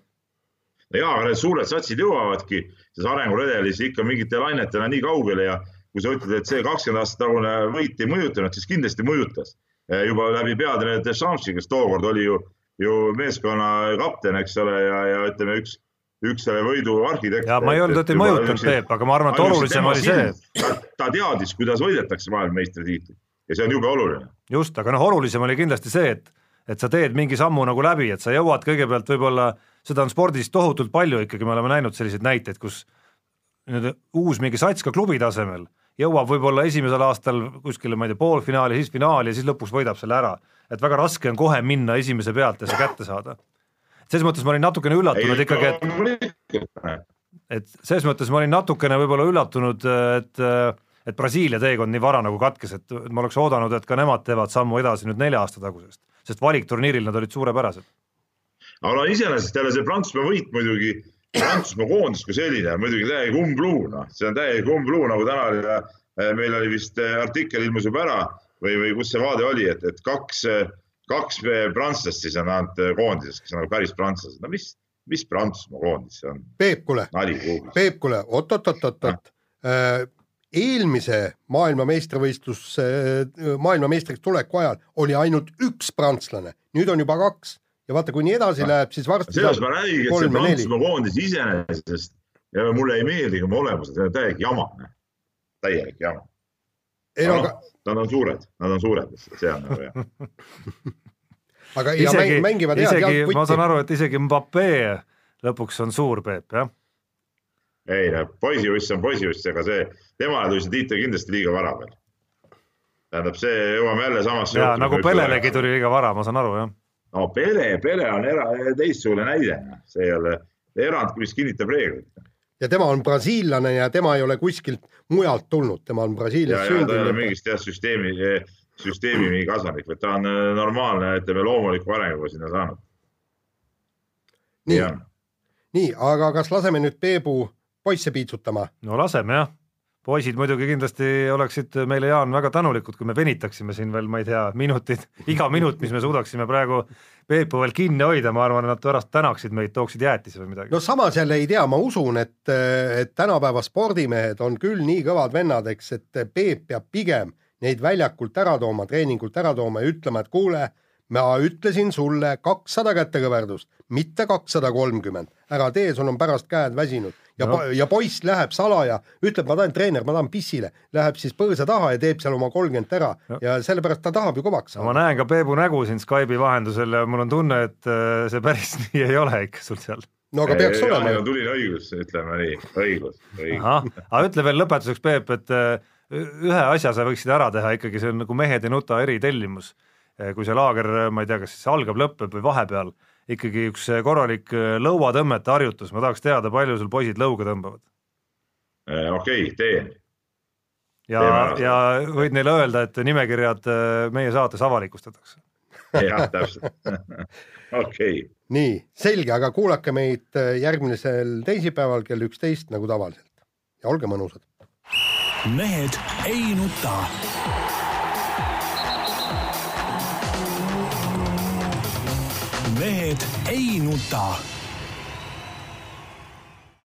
Speaker 5: ja, aga need suured satsid jõuavadki selles arenguredelis ikka mingite lainetena nii kaugele ja kui sa ütled, et see kakskümmend aastat tagune võit ei mõjutanud, siis kindlasti mõjutas. Eh, juba läbi peatreener Deschampi, kes tookord oli ju, ju meeskonna kapten, eks ole, ja, ja ütleme, üks üks selle võidu arhitekt.
Speaker 4: ja ma ei öelnud, et ei mõjutanud, Peep, aga ma arvan, et olulisem oli see.
Speaker 5: ta teadis, kuidas võidetakse maailmameistritiitlit ja see on jube oluline.
Speaker 4: just, aga noh, olulisem oli kindlasti see, et, et sa teed mingi sammu nagu läbi, et sa jõuad kõigepealt võib-olla, seda on spordis tohutult palju ikkagi, me oleme näinud selliseid näiteid, kus nüüd uus mingi sats ka klubi tasemel jõuab võib-olla esimesel aastal kuskile, ma ei tea, poolfinaali, siis finaali ja siis lõpuks võidab selle ära. et väga raske on kohe minna esimese pealt ja see kätte saada. selles mõttes ma olin natukene üllatunud ei, ikkagi, et et selles mõttes ma olin natukene võib-olla üllatunud, et et Brasiilia teekond nii vara nagu katkes, et ma oleks oodanud, et ka nemad teevad sammu edasi nüüd nelja aasta tagusest, sest valikturniiril nad olid suurepärased.
Speaker 5: aga iseenesest jälle see Prantsusmaa võit muidugi, Prantsusmaa koondis kui selline on muidugi täiega umbluu, noh, see on täiega umbluu, nagu täna oli, eh, meil oli vist eh, artikkel ilmus juba ära või, või kus see vaade oli, et, et kaks, kaks prantslast siis on ainult koondises, kes on nagu päris prantslased, no mis, mis Prantsusmaa koondis see on?
Speaker 3: Peep, kuule, Peep, kuule, oot-oot-oot-oot, eelmise maailmameistrivõistlus, maailmameistriks tuleku ajal oli ainult üks prantslane, nüüd on juba kaks ja vaata, kui nii edasi no. läheb, siis varsti.
Speaker 5: sellest ma räägin, et see Prantsusmaa koondis iseenesest ja mulle ei meeldi ka olemused, see on täielik jama, täielik jama. ei no aga. Nad on suured, nad on suured, see on nagu jah
Speaker 3: aga isegi, mängivad head
Speaker 4: jalgpalli. ma saan aru, et isegi Mbappe lõpuks on suur, Peep, jah
Speaker 5: ei no poisiuss on poisiuss, ega see, temale tuli see tiitel kindlasti liiga vara veel. tähendab, see jõuame jälle samasse.
Speaker 4: ja nagu Pelelegi tuli liiga vara, ma saan aru, jah.
Speaker 5: No Pele, Pele on era-, teistsugune näide, see ei ole erand, mis kinnitab reeglit.
Speaker 3: ja tema on brasiillane ja tema ei ole kuskilt mujalt tulnud, tema on Brasiilias
Speaker 5: sündinud. ta ei ole mingist jah, süsteemi, süsteemi mingi kasvanik, vaid ta on äh, normaalne, ütleme loomuliku arenguga sinna saanud.
Speaker 3: nii, nii, aga kas laseme nüüd Peebu poisse piitsutama?
Speaker 4: no laseme jah, poisid muidugi kindlasti oleksid meile, Jaan, väga tänulikud, kui me venitaksime siin veel, ma ei tea, minutid, iga minut, mis me suudaksime praegu Peepu veel kinni hoida, ma arvan, nad pärast tänaksid meid, tooksid jäätise või midagi.
Speaker 3: no samas jälle ei tea, ma usun, et, et tänapäeva spordimehed on küll nii kõvad vennad, eks, et Peep peab pigem neid väljakult ära tooma, treeningult ära tooma ja ütlema, et kuule, ma ütlesin sulle kakssada kätekõverdust, mitte kakssada kolmkümmend, ära tee, sul on pärast käed väsinud ja no., ja poiss läheb salaja, ütleb, ma tahan treener, ma tahan pissile, läheb siis põõsa taha ja teeb seal oma kolmkümmend ära no. ja sellepärast ta tahab ju kõvaks
Speaker 4: saada no,. ma näen ka Peebu nägu siin Skype'i vahendusel ja mul on tunne, et äh, see päris nii ei ole ikka sul seal.
Speaker 3: no aga peaks ei, olema.
Speaker 5: Tuline õigus, ütleme nii, õigus, õigus.
Speaker 4: aga ütle veel lõpetuseks, Peep, et äh, ühe asja sa võiksid ära teha ikkagi, see on nagu Mehed ei nuta eritellimus. Äh, kui see laager, ma ei tea, kas siis algab, lõpeb või vahepeal ikkagi üks korralik äh, lõuatõmmete harjutus, ma tahaks teada, palju sul poisid lõuga tõmbavad?
Speaker 5: Äh, okei okay,, teen.
Speaker 4: ja, ja võid neile öelda, et nimekirjad äh, meie saates avalikustatakse.
Speaker 5: jah, täpselt okei okay..
Speaker 3: nii, selge, aga kuulake meid järgmisel teisipäeval kell üksteist nagu tavaliselt ja olge mõnusad.
Speaker 1: mehed ei nuta mehed ei nuta